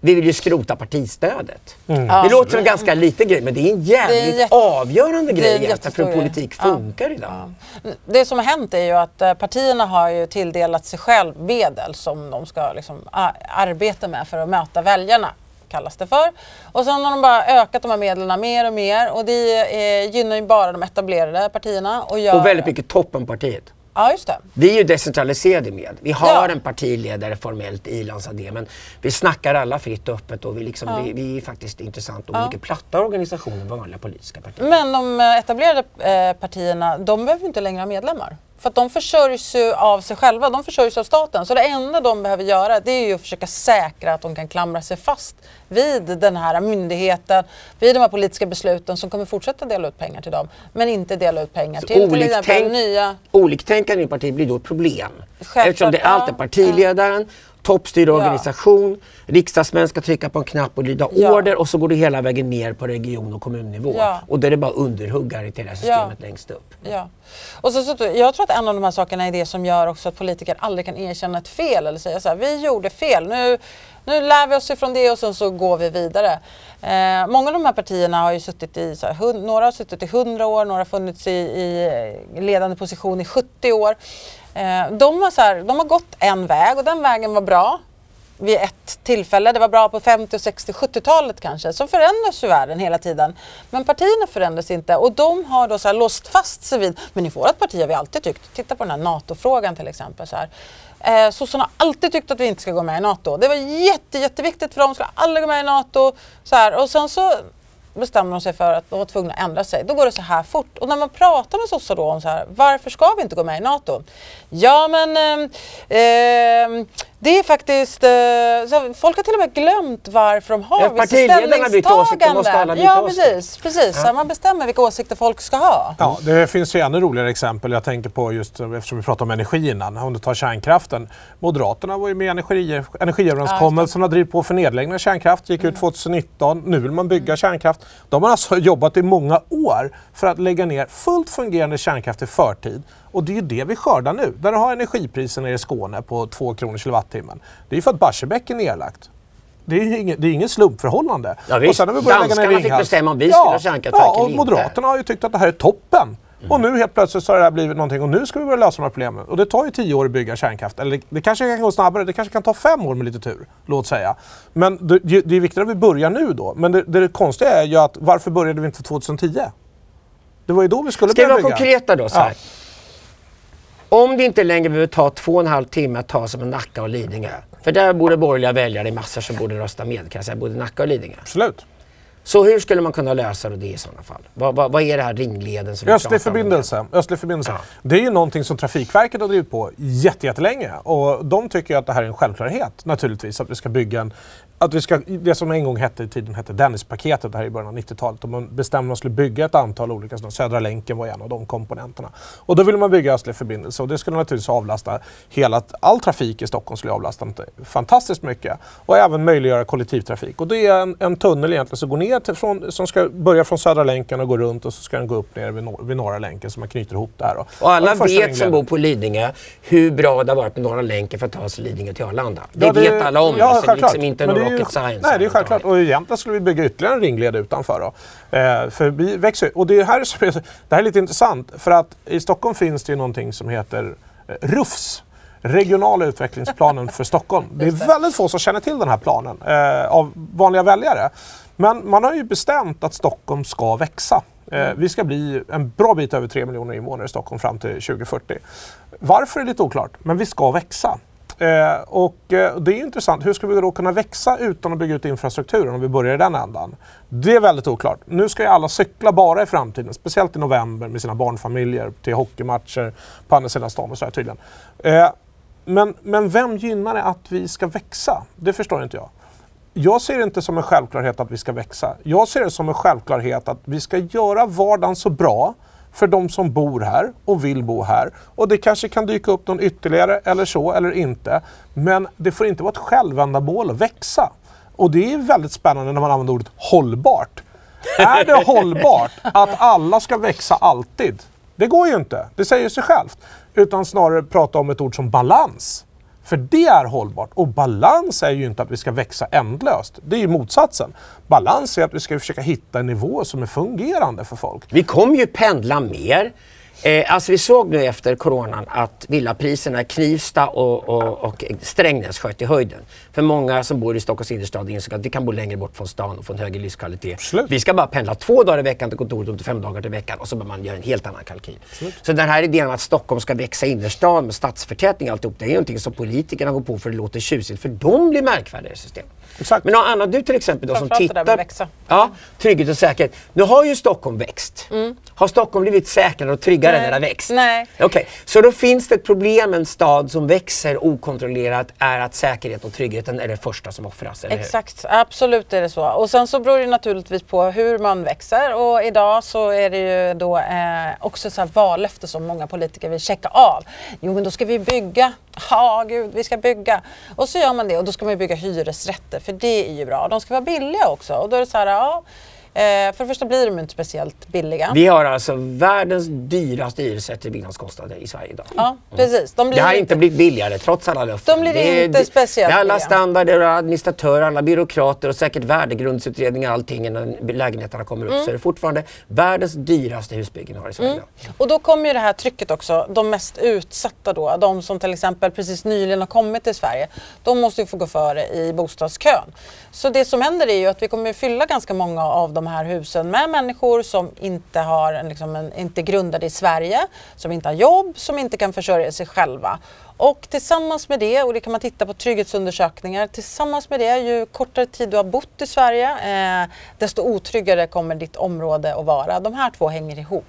vi vill ju skrota partistödet. Det låter som en ganska liten grej men det är en jävligt avgörande är grej en egentligen för hur politik grej. Ja. funkar idag. Det som har hänt är ju att eh, partierna har ju tilldelat sig själv medel som de ska liksom arbeta med för att möta väljarna kallas det för. Och sen har de bara ökat de här medlen mer och mer och det eh, gynnar ju bara de etablerade partierna. Och, gör, Och väldigt mycket toppenpartiet. Ja, just det. Vi är ju decentraliserade med. Vi har Ja. en partiledare formellt i Lansadé men vi snackar alla fritt och öppet och vi, liksom, vi, vi är faktiskt intressant och mycket platta organisationer än vanliga politiska partier. Men de eh, etablerade eh, partierna, de behöver inte längre ha medlemmar. För att de försörjs ju av sig själva, de försörjs av staten. Så det enda de behöver göra det är ju att försöka säkra att de kan klamra sig fast vid den här myndigheten, vid de här politiska besluten som kommer fortsätta dela ut pengar till dem. Men inte dela ut pengar till till exempel Oliktänk- nya... Oliktänkande i partiet blir då ett problem. Självklart, Eftersom det är allt är ja. Toppstyrd organisation, riksdagsmän ska trycka på en knapp och lyda Ja. order och så går det hela vägen ner på region och kommunnivå. Ja. Och då är det bara underhuggare till det här systemet längst upp. Ja. Och så, så, jag tror att en av de här sakerna är det som gör också att politiker aldrig kan erkänna ett fel eller säga så här, vi gjorde fel, nu, nu lär vi oss ifrån det och sen så går vi vidare. Eh, många av de här partierna har ju suttit i, så här, hun, några har suttit i 100 år, några har funnits i, i ledande position i 70 år. Eh, de, har så här, de har gått en väg och den vägen var bra vid ett tillfälle. Det var bra på 50, 60, 70-talet kanske. Så förändras ju världen hela tiden. Men partierna förändras inte och de har då så här låst fast sig vid, men i vårt parti har vi alltid tyckt, titta på den här NATO-frågan till exempel. Så här. Eh, Sossarna har alltid tyckt att vi inte ska gå med i NATO. Det var jätte, jätteviktigt för dem, skulle aldrig gå med i NATO. Så här. Och sen så bestämde de sig för att de var tvungna att ändra sig. Då går det så här fort. Och när man pratar med sossar då om så här, varför ska vi inte gå med i NATO? Ja men eh, det är faktiskt, eh, så folk har till och med glömt varför de har Ja, vissa byta Ja precis, precis. Så man bestämmer vilka åsikter folk ska ha. Ja, det finns ju ännu roligare exempel. Jag tänker på just eftersom vi pratade om energi innan. Om du tar kärnkraften. Moderaterna var ju med i energi, energiöverenskommelsen och drev på för nedläggning av kärnkraft. Gick ut 2019. Nu vill man bygga kärnkraft. De har alltså jobbat i många år för att lägga ner fullt fungerande kärnkraft i förtid. Och det är ju det vi skördar nu. Där har energipriser nere i Skåne på 2 kronor kilowattimmen. Det är ju för att Barsebäck är nedlagt. Det är ju ingen, det är ingen slumpförhållande. Ja, visst. har vi börjat lägga Danskarna fick Ringhals. bestämma om vi skulle ha kärnkraftverk ja, och eller inte. Moderaterna har ju tyckt att det här är toppen. Och nu helt plötsligt så har det här blivit någonting och nu ska vi börja lösa de här problemen. Och det tar ju tio år att bygga kärnkraft. Eller det kanske kan gå snabbare, det kanske kan ta fem år med lite tur. Låt säga. Men det, det är viktigt att vi börjar nu då. Men det, det konstiga är ju att varför började vi inte 2010? Det var ju då vi skulle Ska vi börja vara bygga. konkreta då? Så här. Om det inte längre behöver ta två och en halv timme att ta sig med Nacka och Lidingö. För där bor det borgerliga väljare i massor som borde rösta med kan jag säga, både Nacka och Lidingö. Absolut. Så hur skulle man kunna lösa det i sådana fall? Vad, vad, vad är det här ringleden som Östlig förbindelse. Östlig förbindelse. Det är ju någonting som Trafikverket har drivit på jätte- jättelänge. Och de tycker ju att det här är en självklarhet naturligtvis. Att vi ska bygga en... Att vi ska, det som en gång hette i tiden hette Dennispaketet, här i början av 90-talet. Och man bestämde att man skulle bygga ett antal olika, sådana- Södra länken var en av de komponenterna. Och då ville man bygga Östlig förbindelse och det skulle naturligtvis avlasta hela, all trafik i Stockholm skulle avlasta fantastiskt mycket. Och även möjliggöra kollektivtrafik. Och det är en, en tunnel egentligen som går ner till, från, som ska börja från Södra länken och gå runt och så ska den gå upp ner vid, nor vid Norra länken så man knyter ihop det här. Då. Och alla och vet som bor på Lidingö hur bra det har varit med Norra länken för att ta sig Lidingö till Arlanda. Det, ja, det vet alla om. Ja, så det är liksom inte rocket science. Nej, det är självklart. Och egentligen skulle vi bygga ytterligare en ringled utanför. Då. Eh, för vi växer Och det här, är, det här är lite intressant för att i Stockholm finns det ju någonting som heter eh, RUFS regionala utvecklingsplanen för Stockholm. Det är väldigt få som känner till den här planen eh, av vanliga väljare. Men man har ju bestämt att Stockholm ska växa. Eh, vi ska bli en bra bit över 3 miljoner invånare i Stockholm fram till 2040. Varför är lite oklart, men vi ska växa. Eh, och eh, det är intressant, hur ska vi då kunna växa utan att bygga ut infrastrukturen om vi börjar i den ändan? Det är väldigt oklart. Nu ska ju alla cykla bara i framtiden, speciellt i november med sina barnfamiljer till hockeymatcher på andra sidan stan och sådär tydligen. Eh, men, men vem gynnar det att vi ska växa? Det förstår inte jag. Jag ser det inte som en självklarhet att vi ska växa. Jag ser det som en självklarhet att vi ska göra vardagen så bra för de som bor här och vill bo här. Och det kanske kan dyka upp någon ytterligare eller så eller inte. Men det får inte vara ett självändamål att växa. Och det är väldigt spännande när man använder ordet hållbart. är det hållbart att alla ska växa alltid? Det går ju inte. Det säger sig självt. Utan snarare prata om ett ord som balans. För det är hållbart. Och balans är ju inte att vi ska växa ändlöst. Det är ju motsatsen. Balans är att vi ska försöka hitta en nivå som är fungerande för folk. Vi kommer ju pendla mer. Eh, alltså vi såg nu efter coronan att villapriserna i Knivsta och, och, och Strängnäs sköt i höjden. För många som bor i Stockholms innerstad insåg att vi kan bo längre bort från stan och få en högre livskvalitet. Slut. Vi ska bara pendla två dagar i veckan till kontoret och fem dagar till veckan och så börjar man göra en helt annan kalkyl. Slut. Så den här idén om att Stockholm ska växa innerstan med stadsförtätning och alltihop, det är ju någonting som politikerna går på för det låter tjusigt för de blir märkvärdiga i systemet. Exakt. Men Anna, du till exempel då, som tittar... Ja, trygghet och säkerhet. Nu har ju Stockholm växt. Mm. Har Stockholm blivit säkrare och tryggare Nej. när det har växt? Nej. Okej, okay. så då finns det ett problem en stad som växer okontrollerat är att säkerhet och tryggheten är det första som offras, Exakt, hur? absolut är det så. Och sen så beror det naturligtvis på hur man växer och idag så är det ju då eh, också så här vallöfte som många politiker vill checka av. Jo men då ska vi bygga, ja gud vi ska bygga. Och så gör man det och då ska man bygga hyresrätter för det är ju bra. De ska vara billiga också och då är det så här, ja Eh, för det första blir de inte speciellt billiga. Vi har alltså världens dyraste hyresrätter i byggnadskostnader i Sverige idag. Ja, precis. De det har inte blivit billigare trots alla löften. De blir det inte är, speciellt Det är alla standarder, administratörer, alla byråkrater och säkert värdegrundsutredningar och allting innan lägenheterna kommer upp. Mm. Så är det fortfarande världens dyraste husbyggen vi har i Sverige mm. Och då kommer ju det här trycket också. De mest utsatta då, de som till exempel precis nyligen har kommit till Sverige. De måste ju få gå före i bostadskön. Så det som händer är ju att vi kommer fylla ganska många av de de här husen med människor som inte, har, liksom en, inte är grundade i Sverige, som inte har jobb, som inte kan försörja sig själva. Och tillsammans med det, och det kan man titta på trygghetsundersökningar, tillsammans med det, ju kortare tid du har bott i Sverige, eh, desto otryggare kommer ditt område att vara. De här två hänger ihop.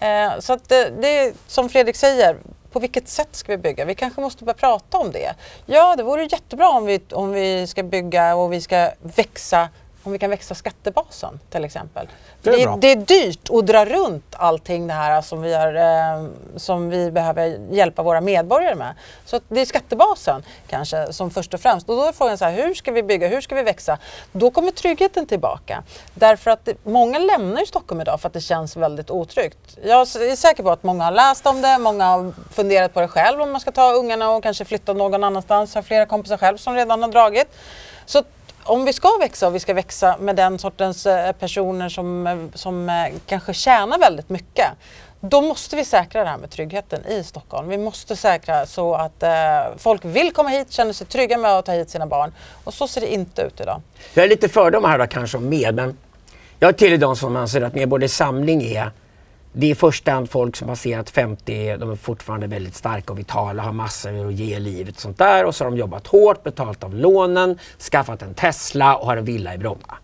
Eh, så att det, det är som Fredrik säger, på vilket sätt ska vi bygga? Vi kanske måste börja prata om det. Ja, det vore jättebra om vi, om vi ska bygga och vi ska växa om vi kan växa skattebasen till exempel. Det är, det, det är, dyrt att dra runt allting det här som vi, har, eh, som vi behöver hjälpa våra medborgare med. Så det är skattebasen kanske som först och främst. Och då är frågan så här, hur ska vi bygga, hur ska vi växa? Då kommer tryggheten tillbaka. Därför att det, många lämnar ju Stockholm idag för att det känns väldigt otryggt. Jag är säker på att många har läst om det, många har funderat på det själv om man ska ta ungarna och kanske flytta någon annanstans. Jag har flera kompisar själv som redan har dragit. Så om vi ska växa och vi ska växa med den sortens eh, personer som, eh, som eh, kanske tjänar väldigt mycket, då måste vi säkra det här med tryggheten i Stockholm. Vi måste säkra så att eh, folk vill komma hit, känner sig trygga med att ta hit sina barn. Och så ser det inte ut idag. Jag är lite fördomar här då kanske om med, men jag tillhör de som anser att Medborgerlig Samling är det är i första hand folk som passerat 50, de är fortfarande väldigt starka och vitala, har massor att ge livet och sånt där. Och så har de jobbat hårt, betalt av lånen, skaffat en Tesla och har en villa i Bromma.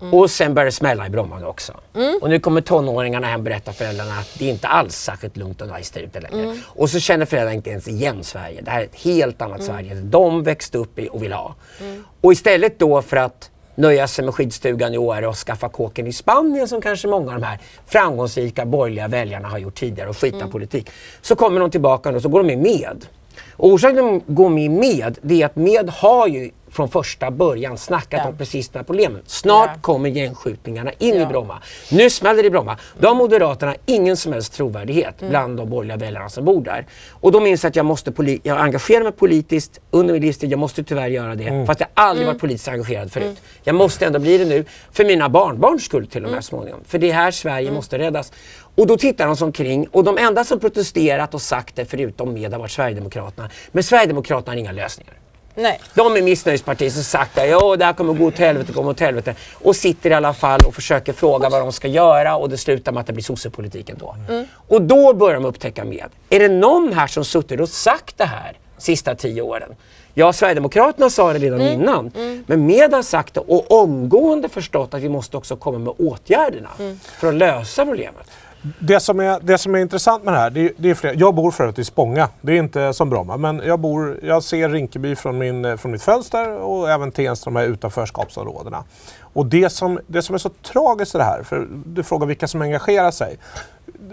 Mm. Och sen börjar det smälla i Bromma också. Mm. Och nu kommer tonåringarna hem och berättar för föräldrarna att det är inte alls särskilt lugnt och nice där ute längre. Mm. Och så känner föräldrarna inte ens igen Sverige. Det här är ett helt annat mm. Sverige. De växte upp i och vill ha. Mm. Och istället då för att nöja sig med skidstugan i Åre och skaffa kåken i Spanien som kanske många av de här framgångsrika borgerliga väljarna har gjort tidigare och skita mm. politik. Så kommer de tillbaka och så går de med. Och orsaken till att de går med med, det är att med har ju från första början snackat ja. om precis de här problemen. Snart ja. kommer gängskjutningarna in ja. i Bromma. Nu smäller det i Bromma. Då har Moderaterna ingen som helst trovärdighet mm. bland de borgerliga väljarna som bor där. Och då minns jag att jag måste jag engagerar mig politiskt under min livstid. Jag måste tyvärr göra det. Mm. Fast jag aldrig mm. varit politiskt engagerad förut. Mm. Jag måste ändå bli det nu. För mina barnbarns skull till och med mm. småningom. För det är här Sverige mm. måste räddas. Och då tittar de sig omkring och de enda som protesterat och sagt det förutom med har varit Sverigedemokraterna. Men Sverigedemokraterna har inga lösningar. Nej. De är missnöjespartier som sagt att ja, det här kommer gå åt helvete, kommer åt helvete. Och sitter i alla fall och försöker fråga vad de ska göra och det slutar med att det blir sossepolitiken då. Mm. Och då börjar de upptäcka med. Är det någon här som suttit och sagt det här sista tio åren? Ja, Sverigedemokraterna sa det redan mm. innan. Mm. Men med har sagt det och omgående förstått att vi måste också komma med åtgärderna mm. för att lösa problemet. Det som, är, det som är intressant med det här, det, det är flera. Jag bor förut i Spånga. Det är inte som Bromma, men jag, bor, jag ser Rinkeby från, min, från mitt fönster och även Tensta, de här utanförskapsområdena. Och det som, det som är så tragiskt i det här, för du frågar vilka som engagerar sig.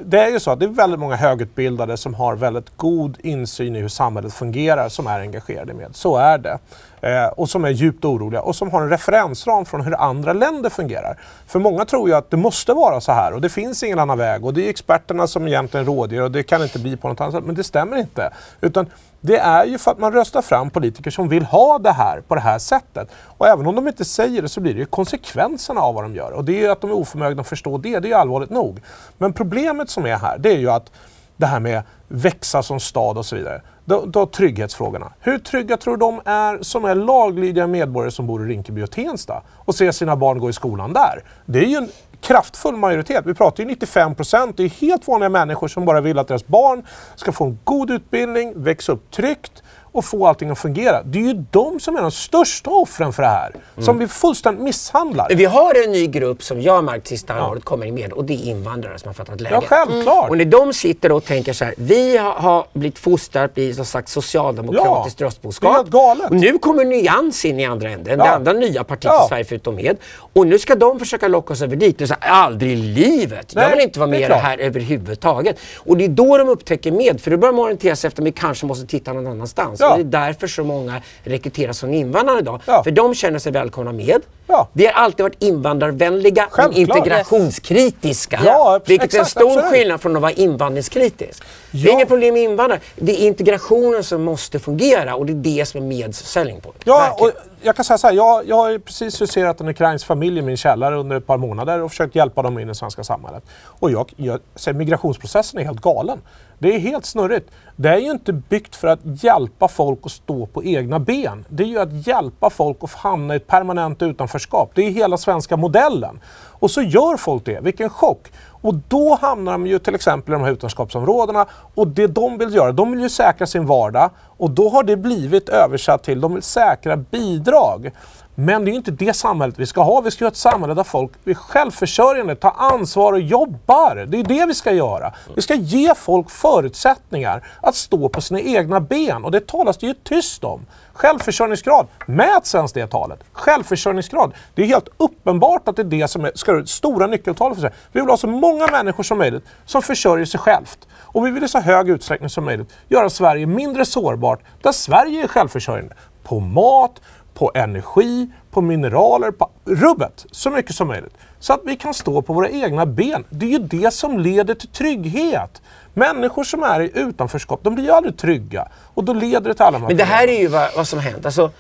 Det är ju så att det är väldigt många högutbildade som har väldigt god insyn i hur samhället fungerar som är engagerade med. Så är det eh, och som är djupt oroliga och som har en referensram från hur andra länder fungerar. För många tror ju att det måste vara så här och det finns ingen annan väg och det är experterna som egentligen rådger och det kan inte bli på något annat sätt. Men det stämmer inte. Utan det är ju för att man röstar fram politiker som vill ha det här på det här sättet. Och även om de inte säger det så blir det ju konsekvenserna av vad de gör. Och det är ju att de är oförmögna att förstå det, det är ju allvarligt nog. Men problemet som är här, det är ju att det här med växa som stad och så vidare. Då, då trygghetsfrågorna. Hur trygga tror du de är som är laglydiga medborgare som bor i Rinkeby och Tensta och ser sina barn gå i skolan där? Det är ju en kraftfull majoritet. Vi pratar ju 95 procent. Det är helt vanliga människor som bara vill att deras barn ska få en god utbildning, växa upp tryggt och få allting att fungera. Det är ju de som är de största offren för det här. Mm. Som vi fullständigt misshandlar. Vi har en ny grupp som jag har märkt sista ja. året kommer med och det är invandrare som har fattat läget. Ja, självklart. Mm. Och när de sitter och tänker så här, vi har, blivit fostrade i som sagt socialdemokratiskt ja. röstboskap. Det är galet. Och nu kommer Nyans in i andra änden, ja. det andra nya partiet ja. i Sverige förutom med. Och nu ska de försöka locka oss över dit. Och så här, aldrig i livet! Nej, jag vill inte vara med i det här överhuvudtaget. Och det är då de upptäcker med, för då börjar de orientera sig efter att vi kanske måste titta någon annanstans. Ja. Det är därför så många rekryteras som invandrare idag. Ja. För de känner sig välkomna med. Ja. Vi har alltid varit invandrarvänliga men integrationskritiska. Ja, vilket exakt, är en stor absolut. skillnad från att vara invandringskritisk. Det är inget problem med invandrare. Det är integrationen som måste fungera och det är det som är Meds selling point. Ja, och jag kan säga så här, jag, jag har precis huserat en ukrainsk familj i min källare under ett par månader och försökt hjälpa dem in i det svenska samhället. Och jag, jag, migrationsprocessen är helt galen. Det är helt snurrigt. Det är ju inte byggt för att hjälpa folk att stå på egna ben. Det är ju att hjälpa folk att hamna i ett permanent utanförskap. Det är hela svenska modellen. Och så gör folk det. Vilken chock! Och då hamnar de ju till exempel i de här utanförskapsområdena och det de vill göra, de vill ju säkra sin vardag och då har det blivit översatt till de vill säkra bidrag. Men det är ju inte det samhället vi ska ha. Vi ska ha ett samhälle där folk är självförsörjande, tar ansvar och jobbar. Det är det vi ska göra. Vi ska ge folk förutsättningar att stå på sina egna ben och det talas det ju tyst om. Självförsörjningsgrad, mäts ens det talet? Självförsörjningsgrad, det är helt uppenbart att det är det som är ska det stora nyckeltalet för sig. Vi vill ha så många människor som möjligt som försörjer sig självt. Och vi vill i så hög utsträckning som möjligt göra Sverige mindre sårbart, där Sverige är självförsörjande. På mat, på energi, på mineraler, på rubbet så mycket som möjligt. Så att vi kan stå på våra egna ben. Det är ju det som leder till trygghet. Människor som är i utanförskap, de blir ju aldrig trygga. Och då leder det till alla de här Men det här är ju vad, vad som har hänt. Alltså,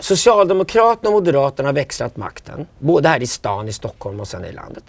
Socialdemokraterna och Moderaterna har växlat makten. Både här i stan, i Stockholm och sen i landet.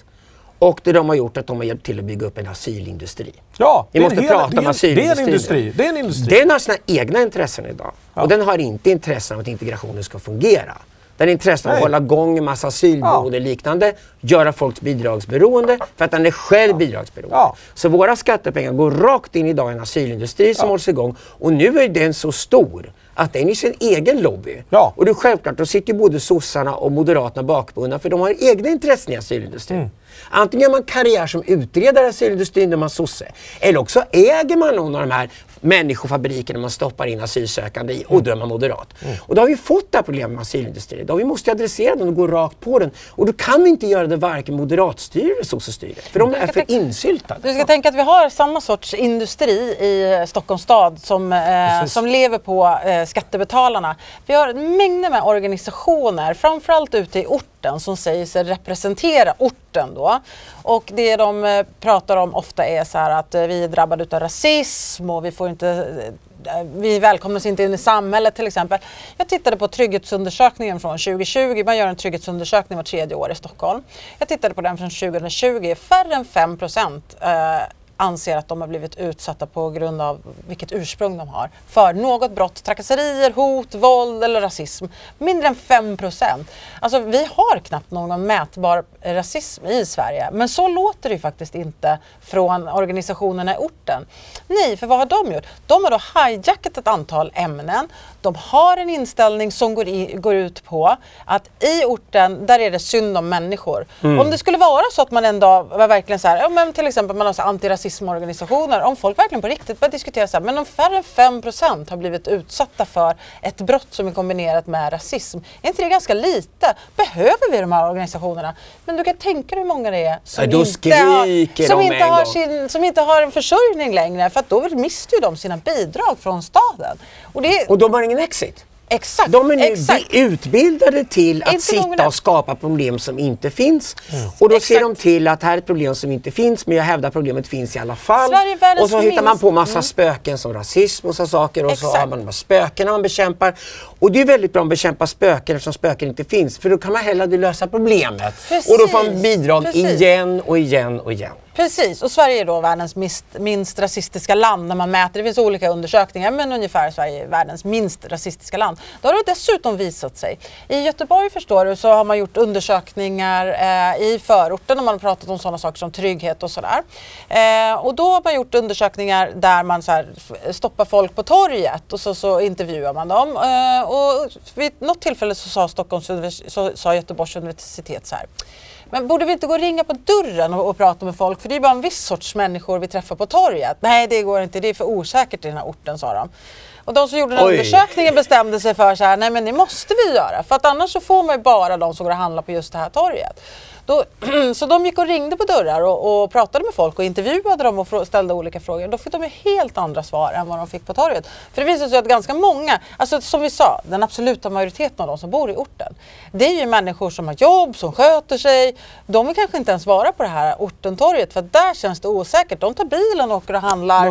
Och det de har gjort är att de har hjälpt till att bygga upp en asylindustri. Ja, Vi måste hel, prata om asylindustrin. Det är en industri. Det är en industri. Den har sina egna intressen idag. Ja. Och den har inte intressen av att integrationen ska fungera. Den har intressen av att hålla igång en massa asylboende och liknande, göra folks bidragsberoende för att den är själv ja. bidragsberoende. Ja. Så våra skattepengar går rakt in idag i en asylindustri som ja. hålls igång och nu är den så stor att den är sin egen lobby. Ja. Och det är självklart, då sitter både sossarna och moderaterna bakbundna för de har egna intressen i asylindustrin. Mm. Antingen gör man karriär som utredare i asylindustrin där man sosse. Eller också äger man någon av de här människofabrikerna man stoppar in asylsökande i och då är man moderat. Mm. Och då har vi fått det här problemet med asylindustrin. Då vi måste adressera den och gå rakt på den. Och då kan vi inte göra det varken moderatstyre eller sossestyre. För de är för insyltade. Du ska tänka att vi har samma sorts industri i Stockholms stad som, eh, som lever på eh, skattebetalarna. Vi har mängder med organisationer, framförallt ute i orten, som säger sig representera orten då. Och det de eh, pratar om ofta är så här att eh, vi är drabbade av rasism och vi får inte eh, vi välkomnas inte in i samhället till exempel. Jag tittade på trygghetsundersökningen från 2020. Man gör en trygghetsundersökning var tredje år i Stockholm. Jag tittade på den från 2020. Färre än 5 procent anser att de har blivit utsatta på grund av vilket ursprung de har för något brott, trakasserier, hot, våld eller rasism. Mindre än 5 procent. Alltså vi har knappt någon mätbar rasism i Sverige. Men så låter det faktiskt inte från organisationerna i orten. Nej, för vad har de gjort? De har då hijackat ett antal ämnen. De har en inställning som går, i, går ut på att i orten, där är det synd om människor. Mm. Om det skulle vara så att man en dag var verkligen så här, ja, men till exempel man har så antirasismorganisationer, om folk verkligen på riktigt börjar diskutera så här, men om färre än 5 har blivit utsatta för ett brott som är kombinerat med rasism, är inte det ganska lite? Behöver vi de här organisationerna? Men du kan tänka dig hur många det är som, ja, inte, har, som, inte har sin, som inte har en försörjning längre, för att då mister ju de sina bidrag från staden. Och, det, och de har ingen exit. Exakt, de är nu exakt. utbildade till att sitta och skapa problem som inte finns. Mm. Och då exakt. ser de till att här är ett problem som inte finns men jag hävdar problemet finns i alla fall. Och så hittar man på massa mm. spöken som rasism och så saker och exakt. så har man de här spökena man bekämpar. Och det är väldigt bra att bekämpa spöken eftersom spöken inte finns för då kan man hellre lösa problemet. Precis. Och då får man bidrag Precis. igen och igen och igen. Precis, och Sverige är då världens minst, minst, rasistiska land när man mäter. Det finns olika undersökningar men ungefär Sverige är världens minst rasistiska land. Då har det dessutom visat sig. I Göteborg förstår du så har man gjort undersökningar eh, i förorten och man har pratat om sådana saker som trygghet och sådär. Eh, och då har man gjort undersökningar där man så här, stoppar folk på torget och så, så intervjuar man dem. Eh, och vid något tillfälle så sa, Stockholms, så sa Göteborgs universitet så här men borde vi inte gå och ringa på dörren och, och, prata med folk? För det är bara en viss sorts människor vi träffar på torget. Nej, det går inte. Det är för osäkert i den här orten, sa de. Och de som gjorde den Oj. undersökningen bestämde sig för så här, nej men det måste vi göra. För att annars så får man ju bara de som går och handlar på just det här torget. Då, så de gick och ringde på dörrar och, och, pratade med folk och intervjuade dem och ställde olika frågor. Då fick de helt andra svar än vad de fick på torget. För det visade sig att ganska många, alltså som vi sa, den absoluta majoriteten av de som bor i orten, det är ju människor som har jobb, som sköter sig. De vill kanske inte ens vara på det här ortentorget för där känns det osäkert. De tar bilen och åker och handlar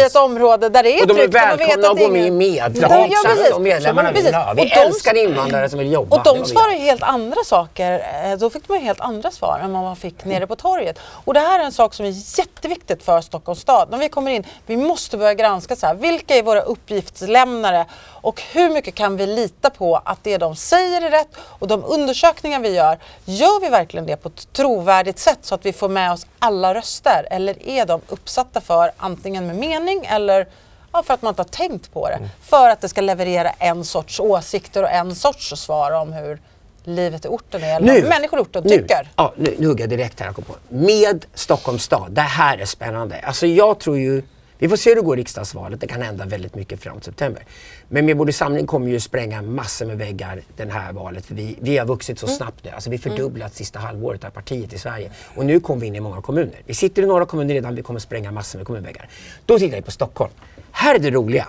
i ett område där det är tryggt. Och de är välkomna att gå med i med. Ja, ja, de medlemmarna vill ha. Vi älskar invandrare som vill jobba. Och de svarar helt andra saker. Eh, då fick de helt andra andra svar än vad man fick nere på torget. Och det här är en sak som är jätteviktigt för Stockholms stad. När vi kommer in, vi måste börja granska så här, vilka är våra uppgiftslämnare och hur mycket kan vi lita på att det de säger är rätt och de undersökningar vi gör, gör vi verkligen det på ett trovärdigt sätt så att vi får med oss alla röster? Eller är de uppsatta för antingen med mening eller Ja, för att man inte har tänkt på det. Mm. För att det ska leverera en sorts åsikter och en sorts svar om hur livet i orten är, eller nu, människor i orten nu, tycker. Ja, nu, nu hugger jag direkt här. på. Med Stockholms stad, det här är spännande. Alltså jag tror ju, vi får se hur det går i riksdagsvalet, det kan hända väldigt mycket fram till september. Men Medborgerlig Samling kommer ju spränga massor med väggar det här valet. För vi, vi har vuxit så mm. snabbt nu. Alltså vi fördubblat mm. sista halvåret av partiet i Sverige. Och nu kommer vi in i många kommuner. Vi sitter i några kommuner redan, vi kommer spränga massor med kommunväggar. Då tittar vi på Stockholm. Här är det roliga.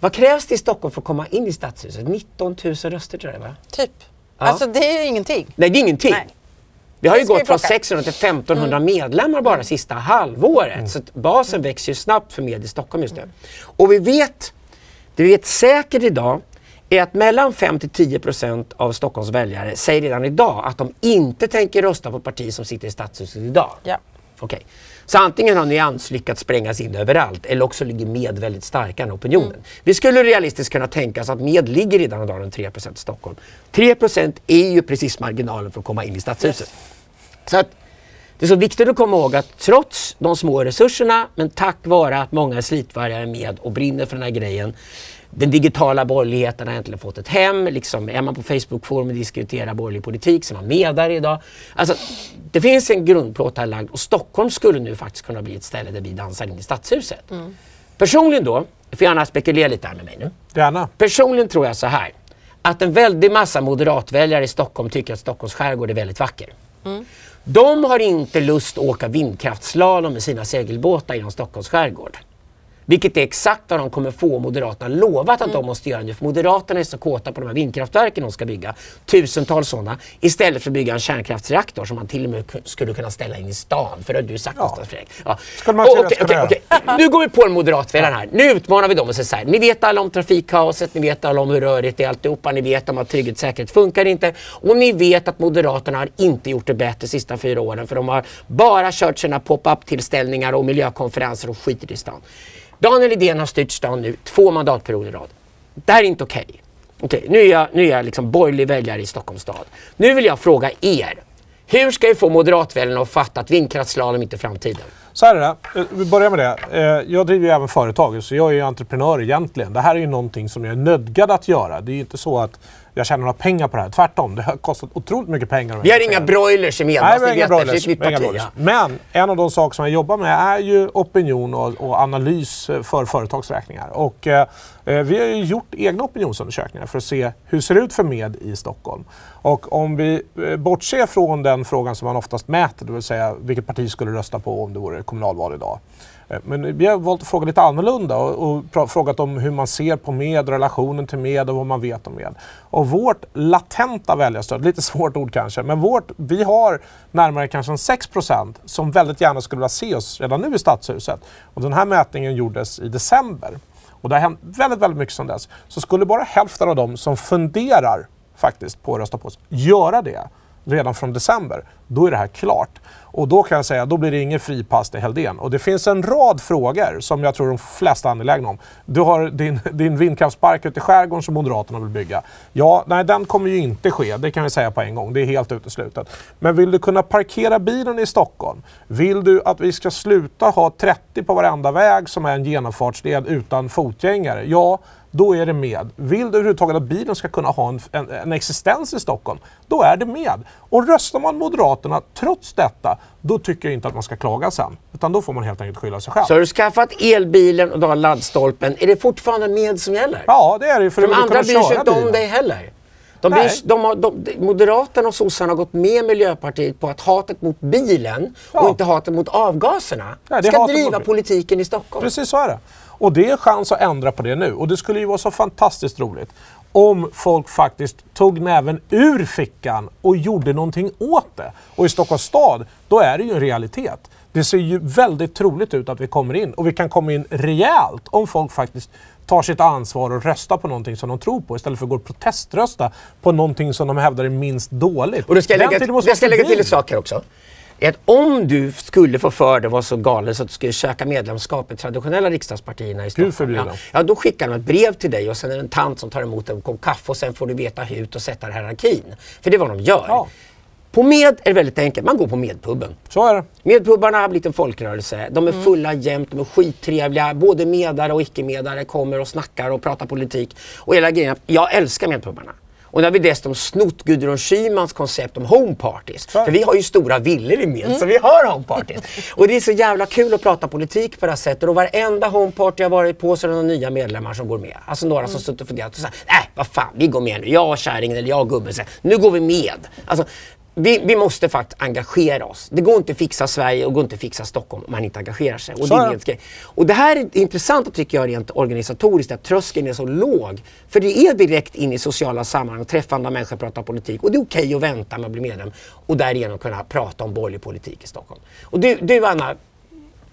Vad krävs det i Stockholm för att komma in i stadshuset? 19 000 röster tror jag va? Typ. Ja. Alltså det är ju ingenting. Nej, det är ingenting. Nej. Vi har ju gått från 600 till 1500 mm. medlemmar bara sista halvåret. Mm. Så basen växer ju snabbt för med i Stockholm just nu. Mm. Och vi vet, det vi vet säkert idag är att mellan 5 till 10 procent av Stockholms väljare säger redan idag att de inte tänker rösta på parti som sitter i stadshuset idag. Ja. Okay. Så antingen har Nyans lyckats sprängas in överallt eller också ligger med väldigt starka i opinionen. Mm. Vi skulle realistiskt kunna tänka oss att med ligger redan idag runt 3 i Stockholm. 3% är ju precis marginalen för att komma in i stadshuset. Så att det är så viktigt att komma ihåg att trots de små resurserna, men tack vare att många är med och brinner för den här grejen, Den digitala borgerligheten har äntligen fått ett hem. Liksom, är man på Facebook-forum och diskuterar borgerlig politik så är man med där idag. Alltså, det finns en grundplåt här lagd och Stockholm skulle nu faktiskt kunna bli ett ställe där vi dansar in i stadshuset. Mm. Personligen då, får gärna spekulera lite här med mig nu. Gärna. Personligen tror jag så här. Att en väldig massa moderatväljare i Stockholm tycker att Stockholms skärgård är väldigt vacker. Mm. De har inte lust att åka vindkraftslalom med sina segelbåtar genom Stockholms skärgård. Vilket är exakt vad de kommer få Moderaterna lovat att mm. de måste göra nu. För Moderaterna är så kåta på de här vindkraftverken de ska bygga. Tusentals sådana. Istället för att bygga en kärnkraftsreaktor som man till och med skulle kunna ställa in i stan. För det har du sagt ja. Fredrik. Ja. man oh, okay, okay, okay. Nu går vi på en moderatväljare här. Nu utmanar vi dem och säger så här. Ni vet alla om trafikkaoset, ni vet alla om hur rörigt det är alltihopa. Ni vet om att trygghet och säkerhet funkar inte. Och ni vet att Moderaterna har inte gjort det bättre de sista fyra åren. För de har bara kört sina pop-up tillställningar och miljökonferenser och skiter i stan. Daniel Idén har styrt stan nu två mandatperioder i rad. Det här är inte okej. Okay. okay. nu är jag, nu är jag liksom borgerlig väljare i Stockholms stad. Nu vill jag fråga er. Hur ska vi få moderatväljarna att fatta att vindkraftsslalom inte är framtiden? Så här är det. Vi börjar med det. Eh, jag driver ju även företag, så jag är ju entreprenör egentligen. Det här är ju någonting som jag är nödgad att göra. Det är ju inte så att jag tjänar några pengar på det här. Tvärtom, det har kostat otroligt mycket pengar. Vi har inga broilers i Medhårs, Nej, vi har inga broilers. Mitt parti, broilers. Men en av de saker som jag jobbar med är ju opinion och, och analys för företagsräkningar. Och, eh, eh, vi har ju gjort egna opinionsundersökningar för att se hur det ser ut för med i Stockholm. Och om vi eh, bortser från den frågan som man oftast mäter, det vill säga vilket parti skulle rösta på om det vore kommunalval idag. Eh, men vi har valt att fråga lite annorlunda och, och frågat om hur man ser på med, relationen till med och vad man vet om med. Och vårt latenta väljarstöd, lite svårt ord kanske, men vårt, vi har närmare kanske 6% som väldigt gärna skulle vilja se oss redan nu i Stadshuset. Och den här mätningen gjordes i december. Och det har hänt väldigt, väldigt mycket sedan dess. Så skulle bara hälften av dem som funderar faktiskt på att rösta på oss göra det redan från december, då är det här klart. Och då kan jag säga, då blir det ingen fripass till Helldén. Och det finns en rad frågor som jag tror de flesta är angelägna om. Du har din, din vindkraftspark ute i skärgården som Moderaterna vill bygga. Ja, nej den kommer ju inte ske, det kan vi säga på en gång. Det är helt uteslutet. Men vill du kunna parkera bilen i Stockholm? Vill du att vi ska sluta ha 30 på varenda väg som är en genomfartsled utan fotgängare? Ja, då är det med. Vill du överhuvudtaget att bilen ska kunna ha en, en, en, existens i Stockholm, då är det med. Och röstar man Moderaterna trots detta, då tycker jag inte att man ska klaga sen. Utan då får man helt enkelt skylla sig själv. Så har du skaffat elbilen och du har laddstolpen, är det fortfarande med som gäller? Ja, det är det för De andra bryr sig inte om dig heller. De blir, de har, de, Moderaterna och sossarna har gått med Miljöpartiet på att hatet mot bilen ja. och inte hatet mot avgaserna ja, ska driva politiken i Stockholm. Precis så är det. Och det är chans att ändra på det nu. Och det skulle ju vara så fantastiskt roligt om folk faktiskt tog näven ur fickan och gjorde någonting åt det. Och i Stockholms stad, då är det ju en realitet. Det ser ju väldigt troligt ut att vi kommer in och vi kan komma in rejält om folk faktiskt tar sitt ansvar och röstar på någonting som de tror på istället för att gå och proteströsta på någonting som de hävdar är minst dåligt. Och du ska lägga, jag ska lägga till en sak här också är att om du skulle få för dig vara så galen så att du skulle söka medlemskap i traditionella riksdagspartierna i Stockholm. Ja, ja, då skickar de ett brev till dig och sen är det en tant som tar emot en kopp kaffe och sen får du veta hut och sätta hierarkin. För det är vad de gör. Ja. På med är det väldigt enkelt, man går på medpubben. Så är det. Medpubbarna har blivit en folkrörelse. De är mm. fulla jämt, de är skittrevliga. Både medare och icke-medare kommer och snackar och pratar politik. Och hela grejen, jag älskar medpubbarna. Och nu har vi dessutom snott Gudrun Schymans koncept om homeparties. För vi har ju stora villor i med, mm. så vi har homeparties. och det är så jävla kul att prata politik på det här sättet. Och varenda homeparty jag varit på så är det några nya medlemmar som går med. Alltså några mm. som suttit och funderat och sagt, nej äh, vad fan, vi går med nu. Jag och kärringen eller jag och gubben, nu går vi med. Alltså, vi, vi, måste faktiskt engagera oss. Det går inte att fixa Sverige och går inte att fixa Stockholm om man inte engagerar sig. Och, det, är och det här är intressant tycker jag rent organisatoriskt, att tröskeln är så låg. För det är direkt in i sociala sammanhang, träffa andra människor, prata politik. Och det är okej okay att vänta med att bli medlem och därigenom kunna prata om borgerlig politik i Stockholm. Och du, du Anna,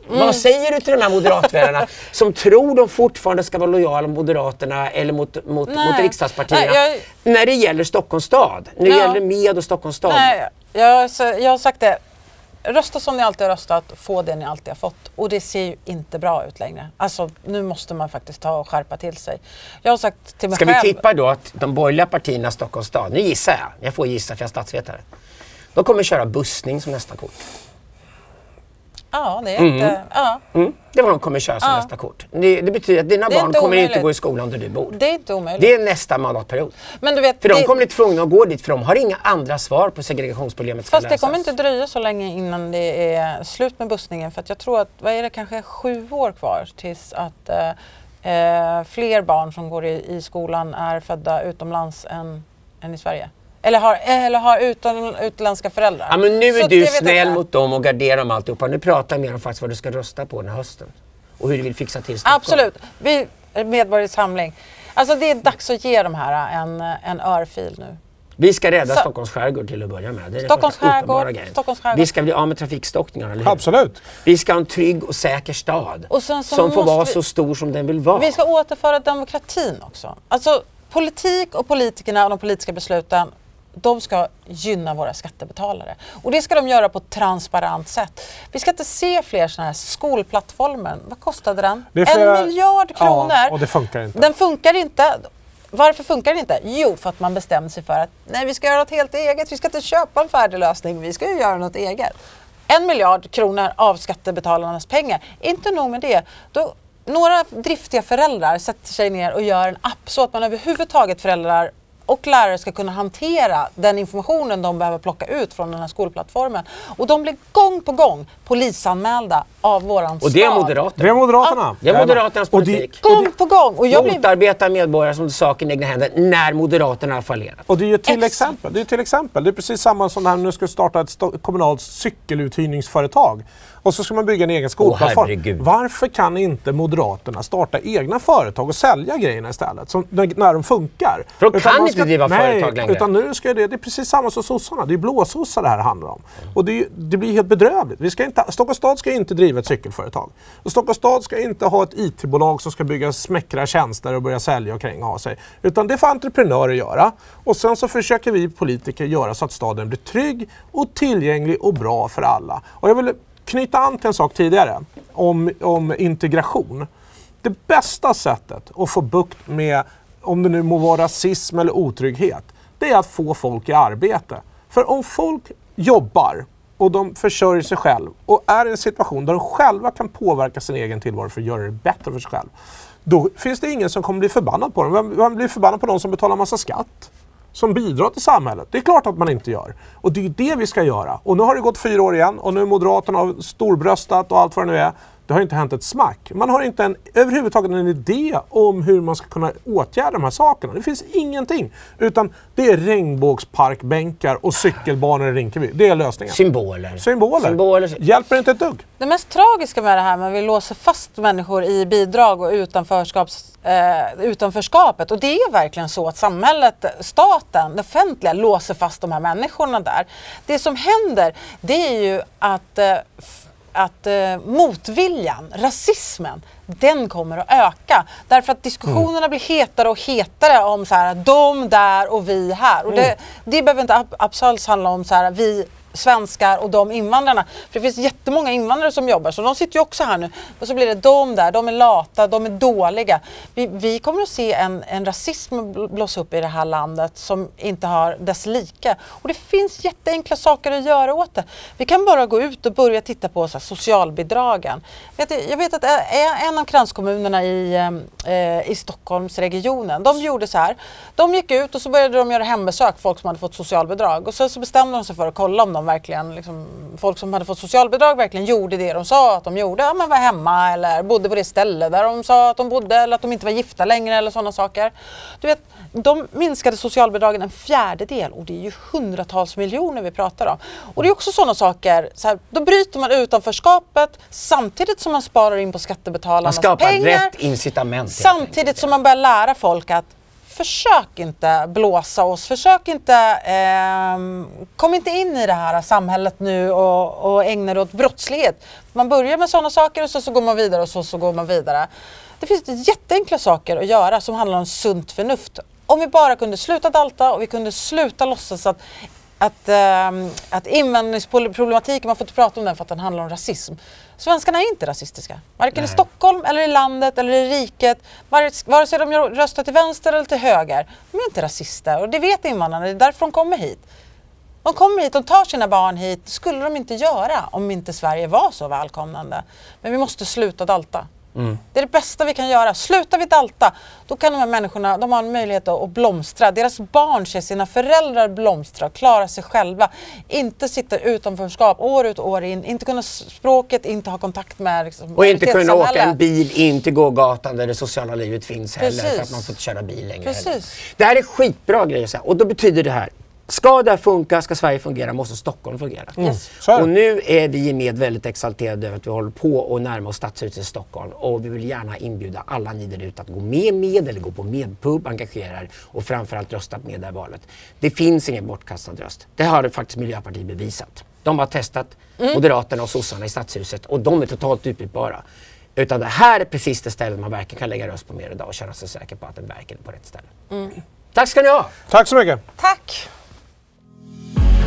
Mm. Vad säger du till de här moderatväljarna som tror de fortfarande ska vara lojala mot Moderaterna eller mot, mot, mot riksdagspartierna Nej, jag... när det gäller Stockholms stad? När det ja. gäller med och Stockholms stad? Nej, jag, jag har sagt det. Rösta som ni alltid har röstat, få det ni alltid har fått. Och det ser ju inte bra ut längre. Alltså nu måste man faktiskt ta och skärpa till sig. Jag har sagt till mig Ska själv... vi tippa då att de borgerliga partierna i Stockholms stad, nu gissar jag, jag får gissa för jag är statsvetare. De kommer köra bussning som nästa kort. Ja, det är inte... Ja. Mm. Det var de kommer köra som Ja. nästa kort. Det, det betyder att dina barn inte kommer inte gå i skolan där du bor. Det är inte omöjligt. Det är nästa mandatperiod. Men du vet, För de det, kommer bli tvungna att gå dit för de har inga andra svar på segregationsproblemet fast det kommer inte dröja så länge innan det är slut med bussningen. För att jag tror att, vad är det, kanske sju år kvar tills att eh, eh, fler barn som går i, i skolan är födda utomlands än, än i Sverige. Eller har, eller har utan, utländska föräldrar. Ja, men nu Så är att du snäll mot dem och garderar dem alltihopa. Nu pratar jag mer om faktiskt vad du ska rösta på den här hösten. Och hur du vill fixa till Stockholm. Absolut. Vi, Medborgerlig Samling. Alltså det är dags att ge de här en, en örfil nu. Vi ska rädda Så- Stockholms skärgård till att börja med. Det är Stockholms uppenbara skärgård. Stockholms skärgård. Vi ska bli av med trafikstockningarna, eller hur? Absolut. Vi ska ha en trygg och säker stad. Och sen så som får vara vi- så stor som den vill vara. Vi ska återföra demokratin också. Alltså politik och politikerna och de politiska besluten de ska gynna våra skattebetalare. Och det ska de göra på ett transparent sätt. Vi ska inte se fler sådana här skolplattformar. Vad kostade den? Det flera- En miljard kronor. Ja, och det funkar inte. Den funkar inte. Varför funkar den inte? Jo, för att man bestämde sig för att nej, vi ska göra något helt eget. Vi ska inte köpa en färdig lösning. Vi ska ju göra något eget. En miljard kronor av skattebetalarnas pengar. Inte nog med det. Då, några driftiga föräldrar sätter sig ner och gör en app så att man överhuvudtaget föräldrar och lärare ska kunna hantera den informationen de behöver plocka ut från den här skolplattformen. Och de blir gång på gång polisanmälda av våran Och det är stad. Moderaterna. Det är Moderaterna. Det är Moderaternas Och det- politik. Gång på gång. Och jag blir Motarbeta medborgare som saken i egna händer när Moderaterna har fallerat. Och det är ju till exempel. Det är till exempel. Det är precis samma som när nu ska starta ett kommunalt cykeluthyrningsföretag. Och så ska man bygga en egen skolplattform. herregud. Varför kan inte Moderaterna starta egna företag och sälja grejerna istället? Som, när, de funkar. För de kan inte driva nej, företag längre. Utan nu ska det, det är precis samma som sossarna. Det är blåsossar det här handlar om. Och det, det blir helt bedrövligt. Vi ska inte, Stockholms stad ska inte driva ett cykelföretag. Och Stockholms stad ska inte ha ett IT-bolag som ska bygga smäckra tjänster och börja sälja och kränga ha sig. Utan det får entreprenörer göra. Och sen så försöker vi politiker göra så att staden blir trygg och tillgänglig och bra för alla. Och jag vill knyta an till en sak tidigare om, om integration. Det bästa sättet att få bukt med, om det nu må vara rasism eller otrygghet, det är att få folk i arbete. För om folk jobbar och de försörjer sig själv och är i en situation där de själva kan påverka sin egen tillvaro för att göra det bättre för sig själv. Då finns det ingen som kommer bli förbannad på dem. Vem, blir förbannad på de som betalar massa skatt? Som bidrar till samhället. Det är klart att man inte gör. Och det är ju det vi ska göra. Och nu har det gått fyra år igen och nu är Moderaterna storbröstat och allt vad det nu är. Det har inte hänt ett smack. Man har inte en, överhuvudtaget en idé om hur man ska kunna åtgärda de här sakerna. Det finns ingenting. Utan det är regnbågsparkbänkar och cykelbanor i Rinkeby. Det är lösningen. Symboler. Symboler. Symboler. Hjälper inte ett dugg. Det mest tragiska med det här med att vi låser fast människor i bidrag och utanförskaps, eh, utanförskapet och det är verkligen så att samhället, staten, det offentliga låser fast de här människorna där. Det som händer det är ju att eh, att eh, motviljan, rasismen, den kommer att öka. Därför att diskussionerna blir hetare och hetare om så här, de där och vi här. Och det, det behöver inte ab- absolut handla om så här, vi svenskar och de invandrarna. För det finns jättemånga invandrare som jobbar så de sitter ju också här nu. Och så blir det de där, de är lata, de är dåliga. Vi, vi kommer att se en, en rasism blåsa blossa upp i det här landet som inte har dess like. Och det finns jätteenkla saker att göra åt det. Vi kan bara gå ut och börja titta på så här, socialbidragen. Vet du, Jag vet att eh, en av kranskommunerna i, eh, i Stockholmsregionen, de gjorde så här. De gick ut och så började de göra hembesök, folk som hade fått socialbidrag. Och sen så bestämde de sig för att kolla om de verkligen, liksom, folk som hade fått socialbidrag verkligen gjorde det de sa att de gjorde. Ja, men var hemma eller bodde på det ställe där de sa att de bodde eller att de inte var gifta längre eller sådana saker. Du vet, de minskade socialbidragen en fjärdedel och det är ju hundratals miljoner vi pratar om. Och det är också sådana saker, så här, då bryter man utanförskapet samtidigt som man sparar in på Man skattebetalarnas skapar pengar. rätt incitament. Samtidigt som man börjar lära folk att försök inte blåsa oss, försök inte, eh, kom inte in i det här samhället nu och, och ägna dig åt brottslighet. Man börjar med sådana saker och så, så går man vidare och så, så går man vidare. Det finns jätteenkla saker att göra som handlar om sunt förnuft. Om vi bara kunde sluta dalta och vi kunde sluta låtsas att att, ehm, att invandringsproblematiken, man får inte prata om den för att den handlar om rasism. Svenskarna är inte rasistiska. Varken i Stockholm, eller i landet eller i riket. Vare, vare sig de röstar till vänster eller till höger. De är inte rasister och det vet invandrarna, det är därför de kommer hit. De kommer hit, de tar sina barn hit. Det skulle de inte göra om inte Sverige var så välkomnande. Men vi måste sluta dalta. Mm. Det är det bästa vi kan göra. Slutar vi dalta, då kan de här människorna de har en möjlighet att, blomstra. Deras barn ser sina föräldrar blomstra klara sig själva. Inte sitta utanförskap år ut och år in, inte kunna språket, inte ha kontakt med liksom, Och inte kunna åka en bil in till gågatan där det sociala livet finns heller Precis. för att man får inte köra bil längre. Precis. Det här är skitbra grejer och då betyder det här Ska det här funka, ska Sverige fungera, måste Stockholm fungera. Mm. Och nu är vi med väldigt exalterade över att vi håller på att närma oss Stadshuset i Stockholm. Och vi vill gärna inbjuda alla ni där ute att gå med med eller gå på medpub, engagera er och framförallt rösta med det här valet. Det finns ingen bortkastad röst. Det har faktiskt Miljöpartiet bevisat. De har testat mm. Moderaterna och sossarna i Stadshuset och de är totalt utbytbara. Utan det här är precis det stället man verkligen kan lägga röst på mer idag och känna sig säker på att den verkligen är på rätt ställe. Mm. Tack ska ni ha! Tack så mycket! Tack! Yeah.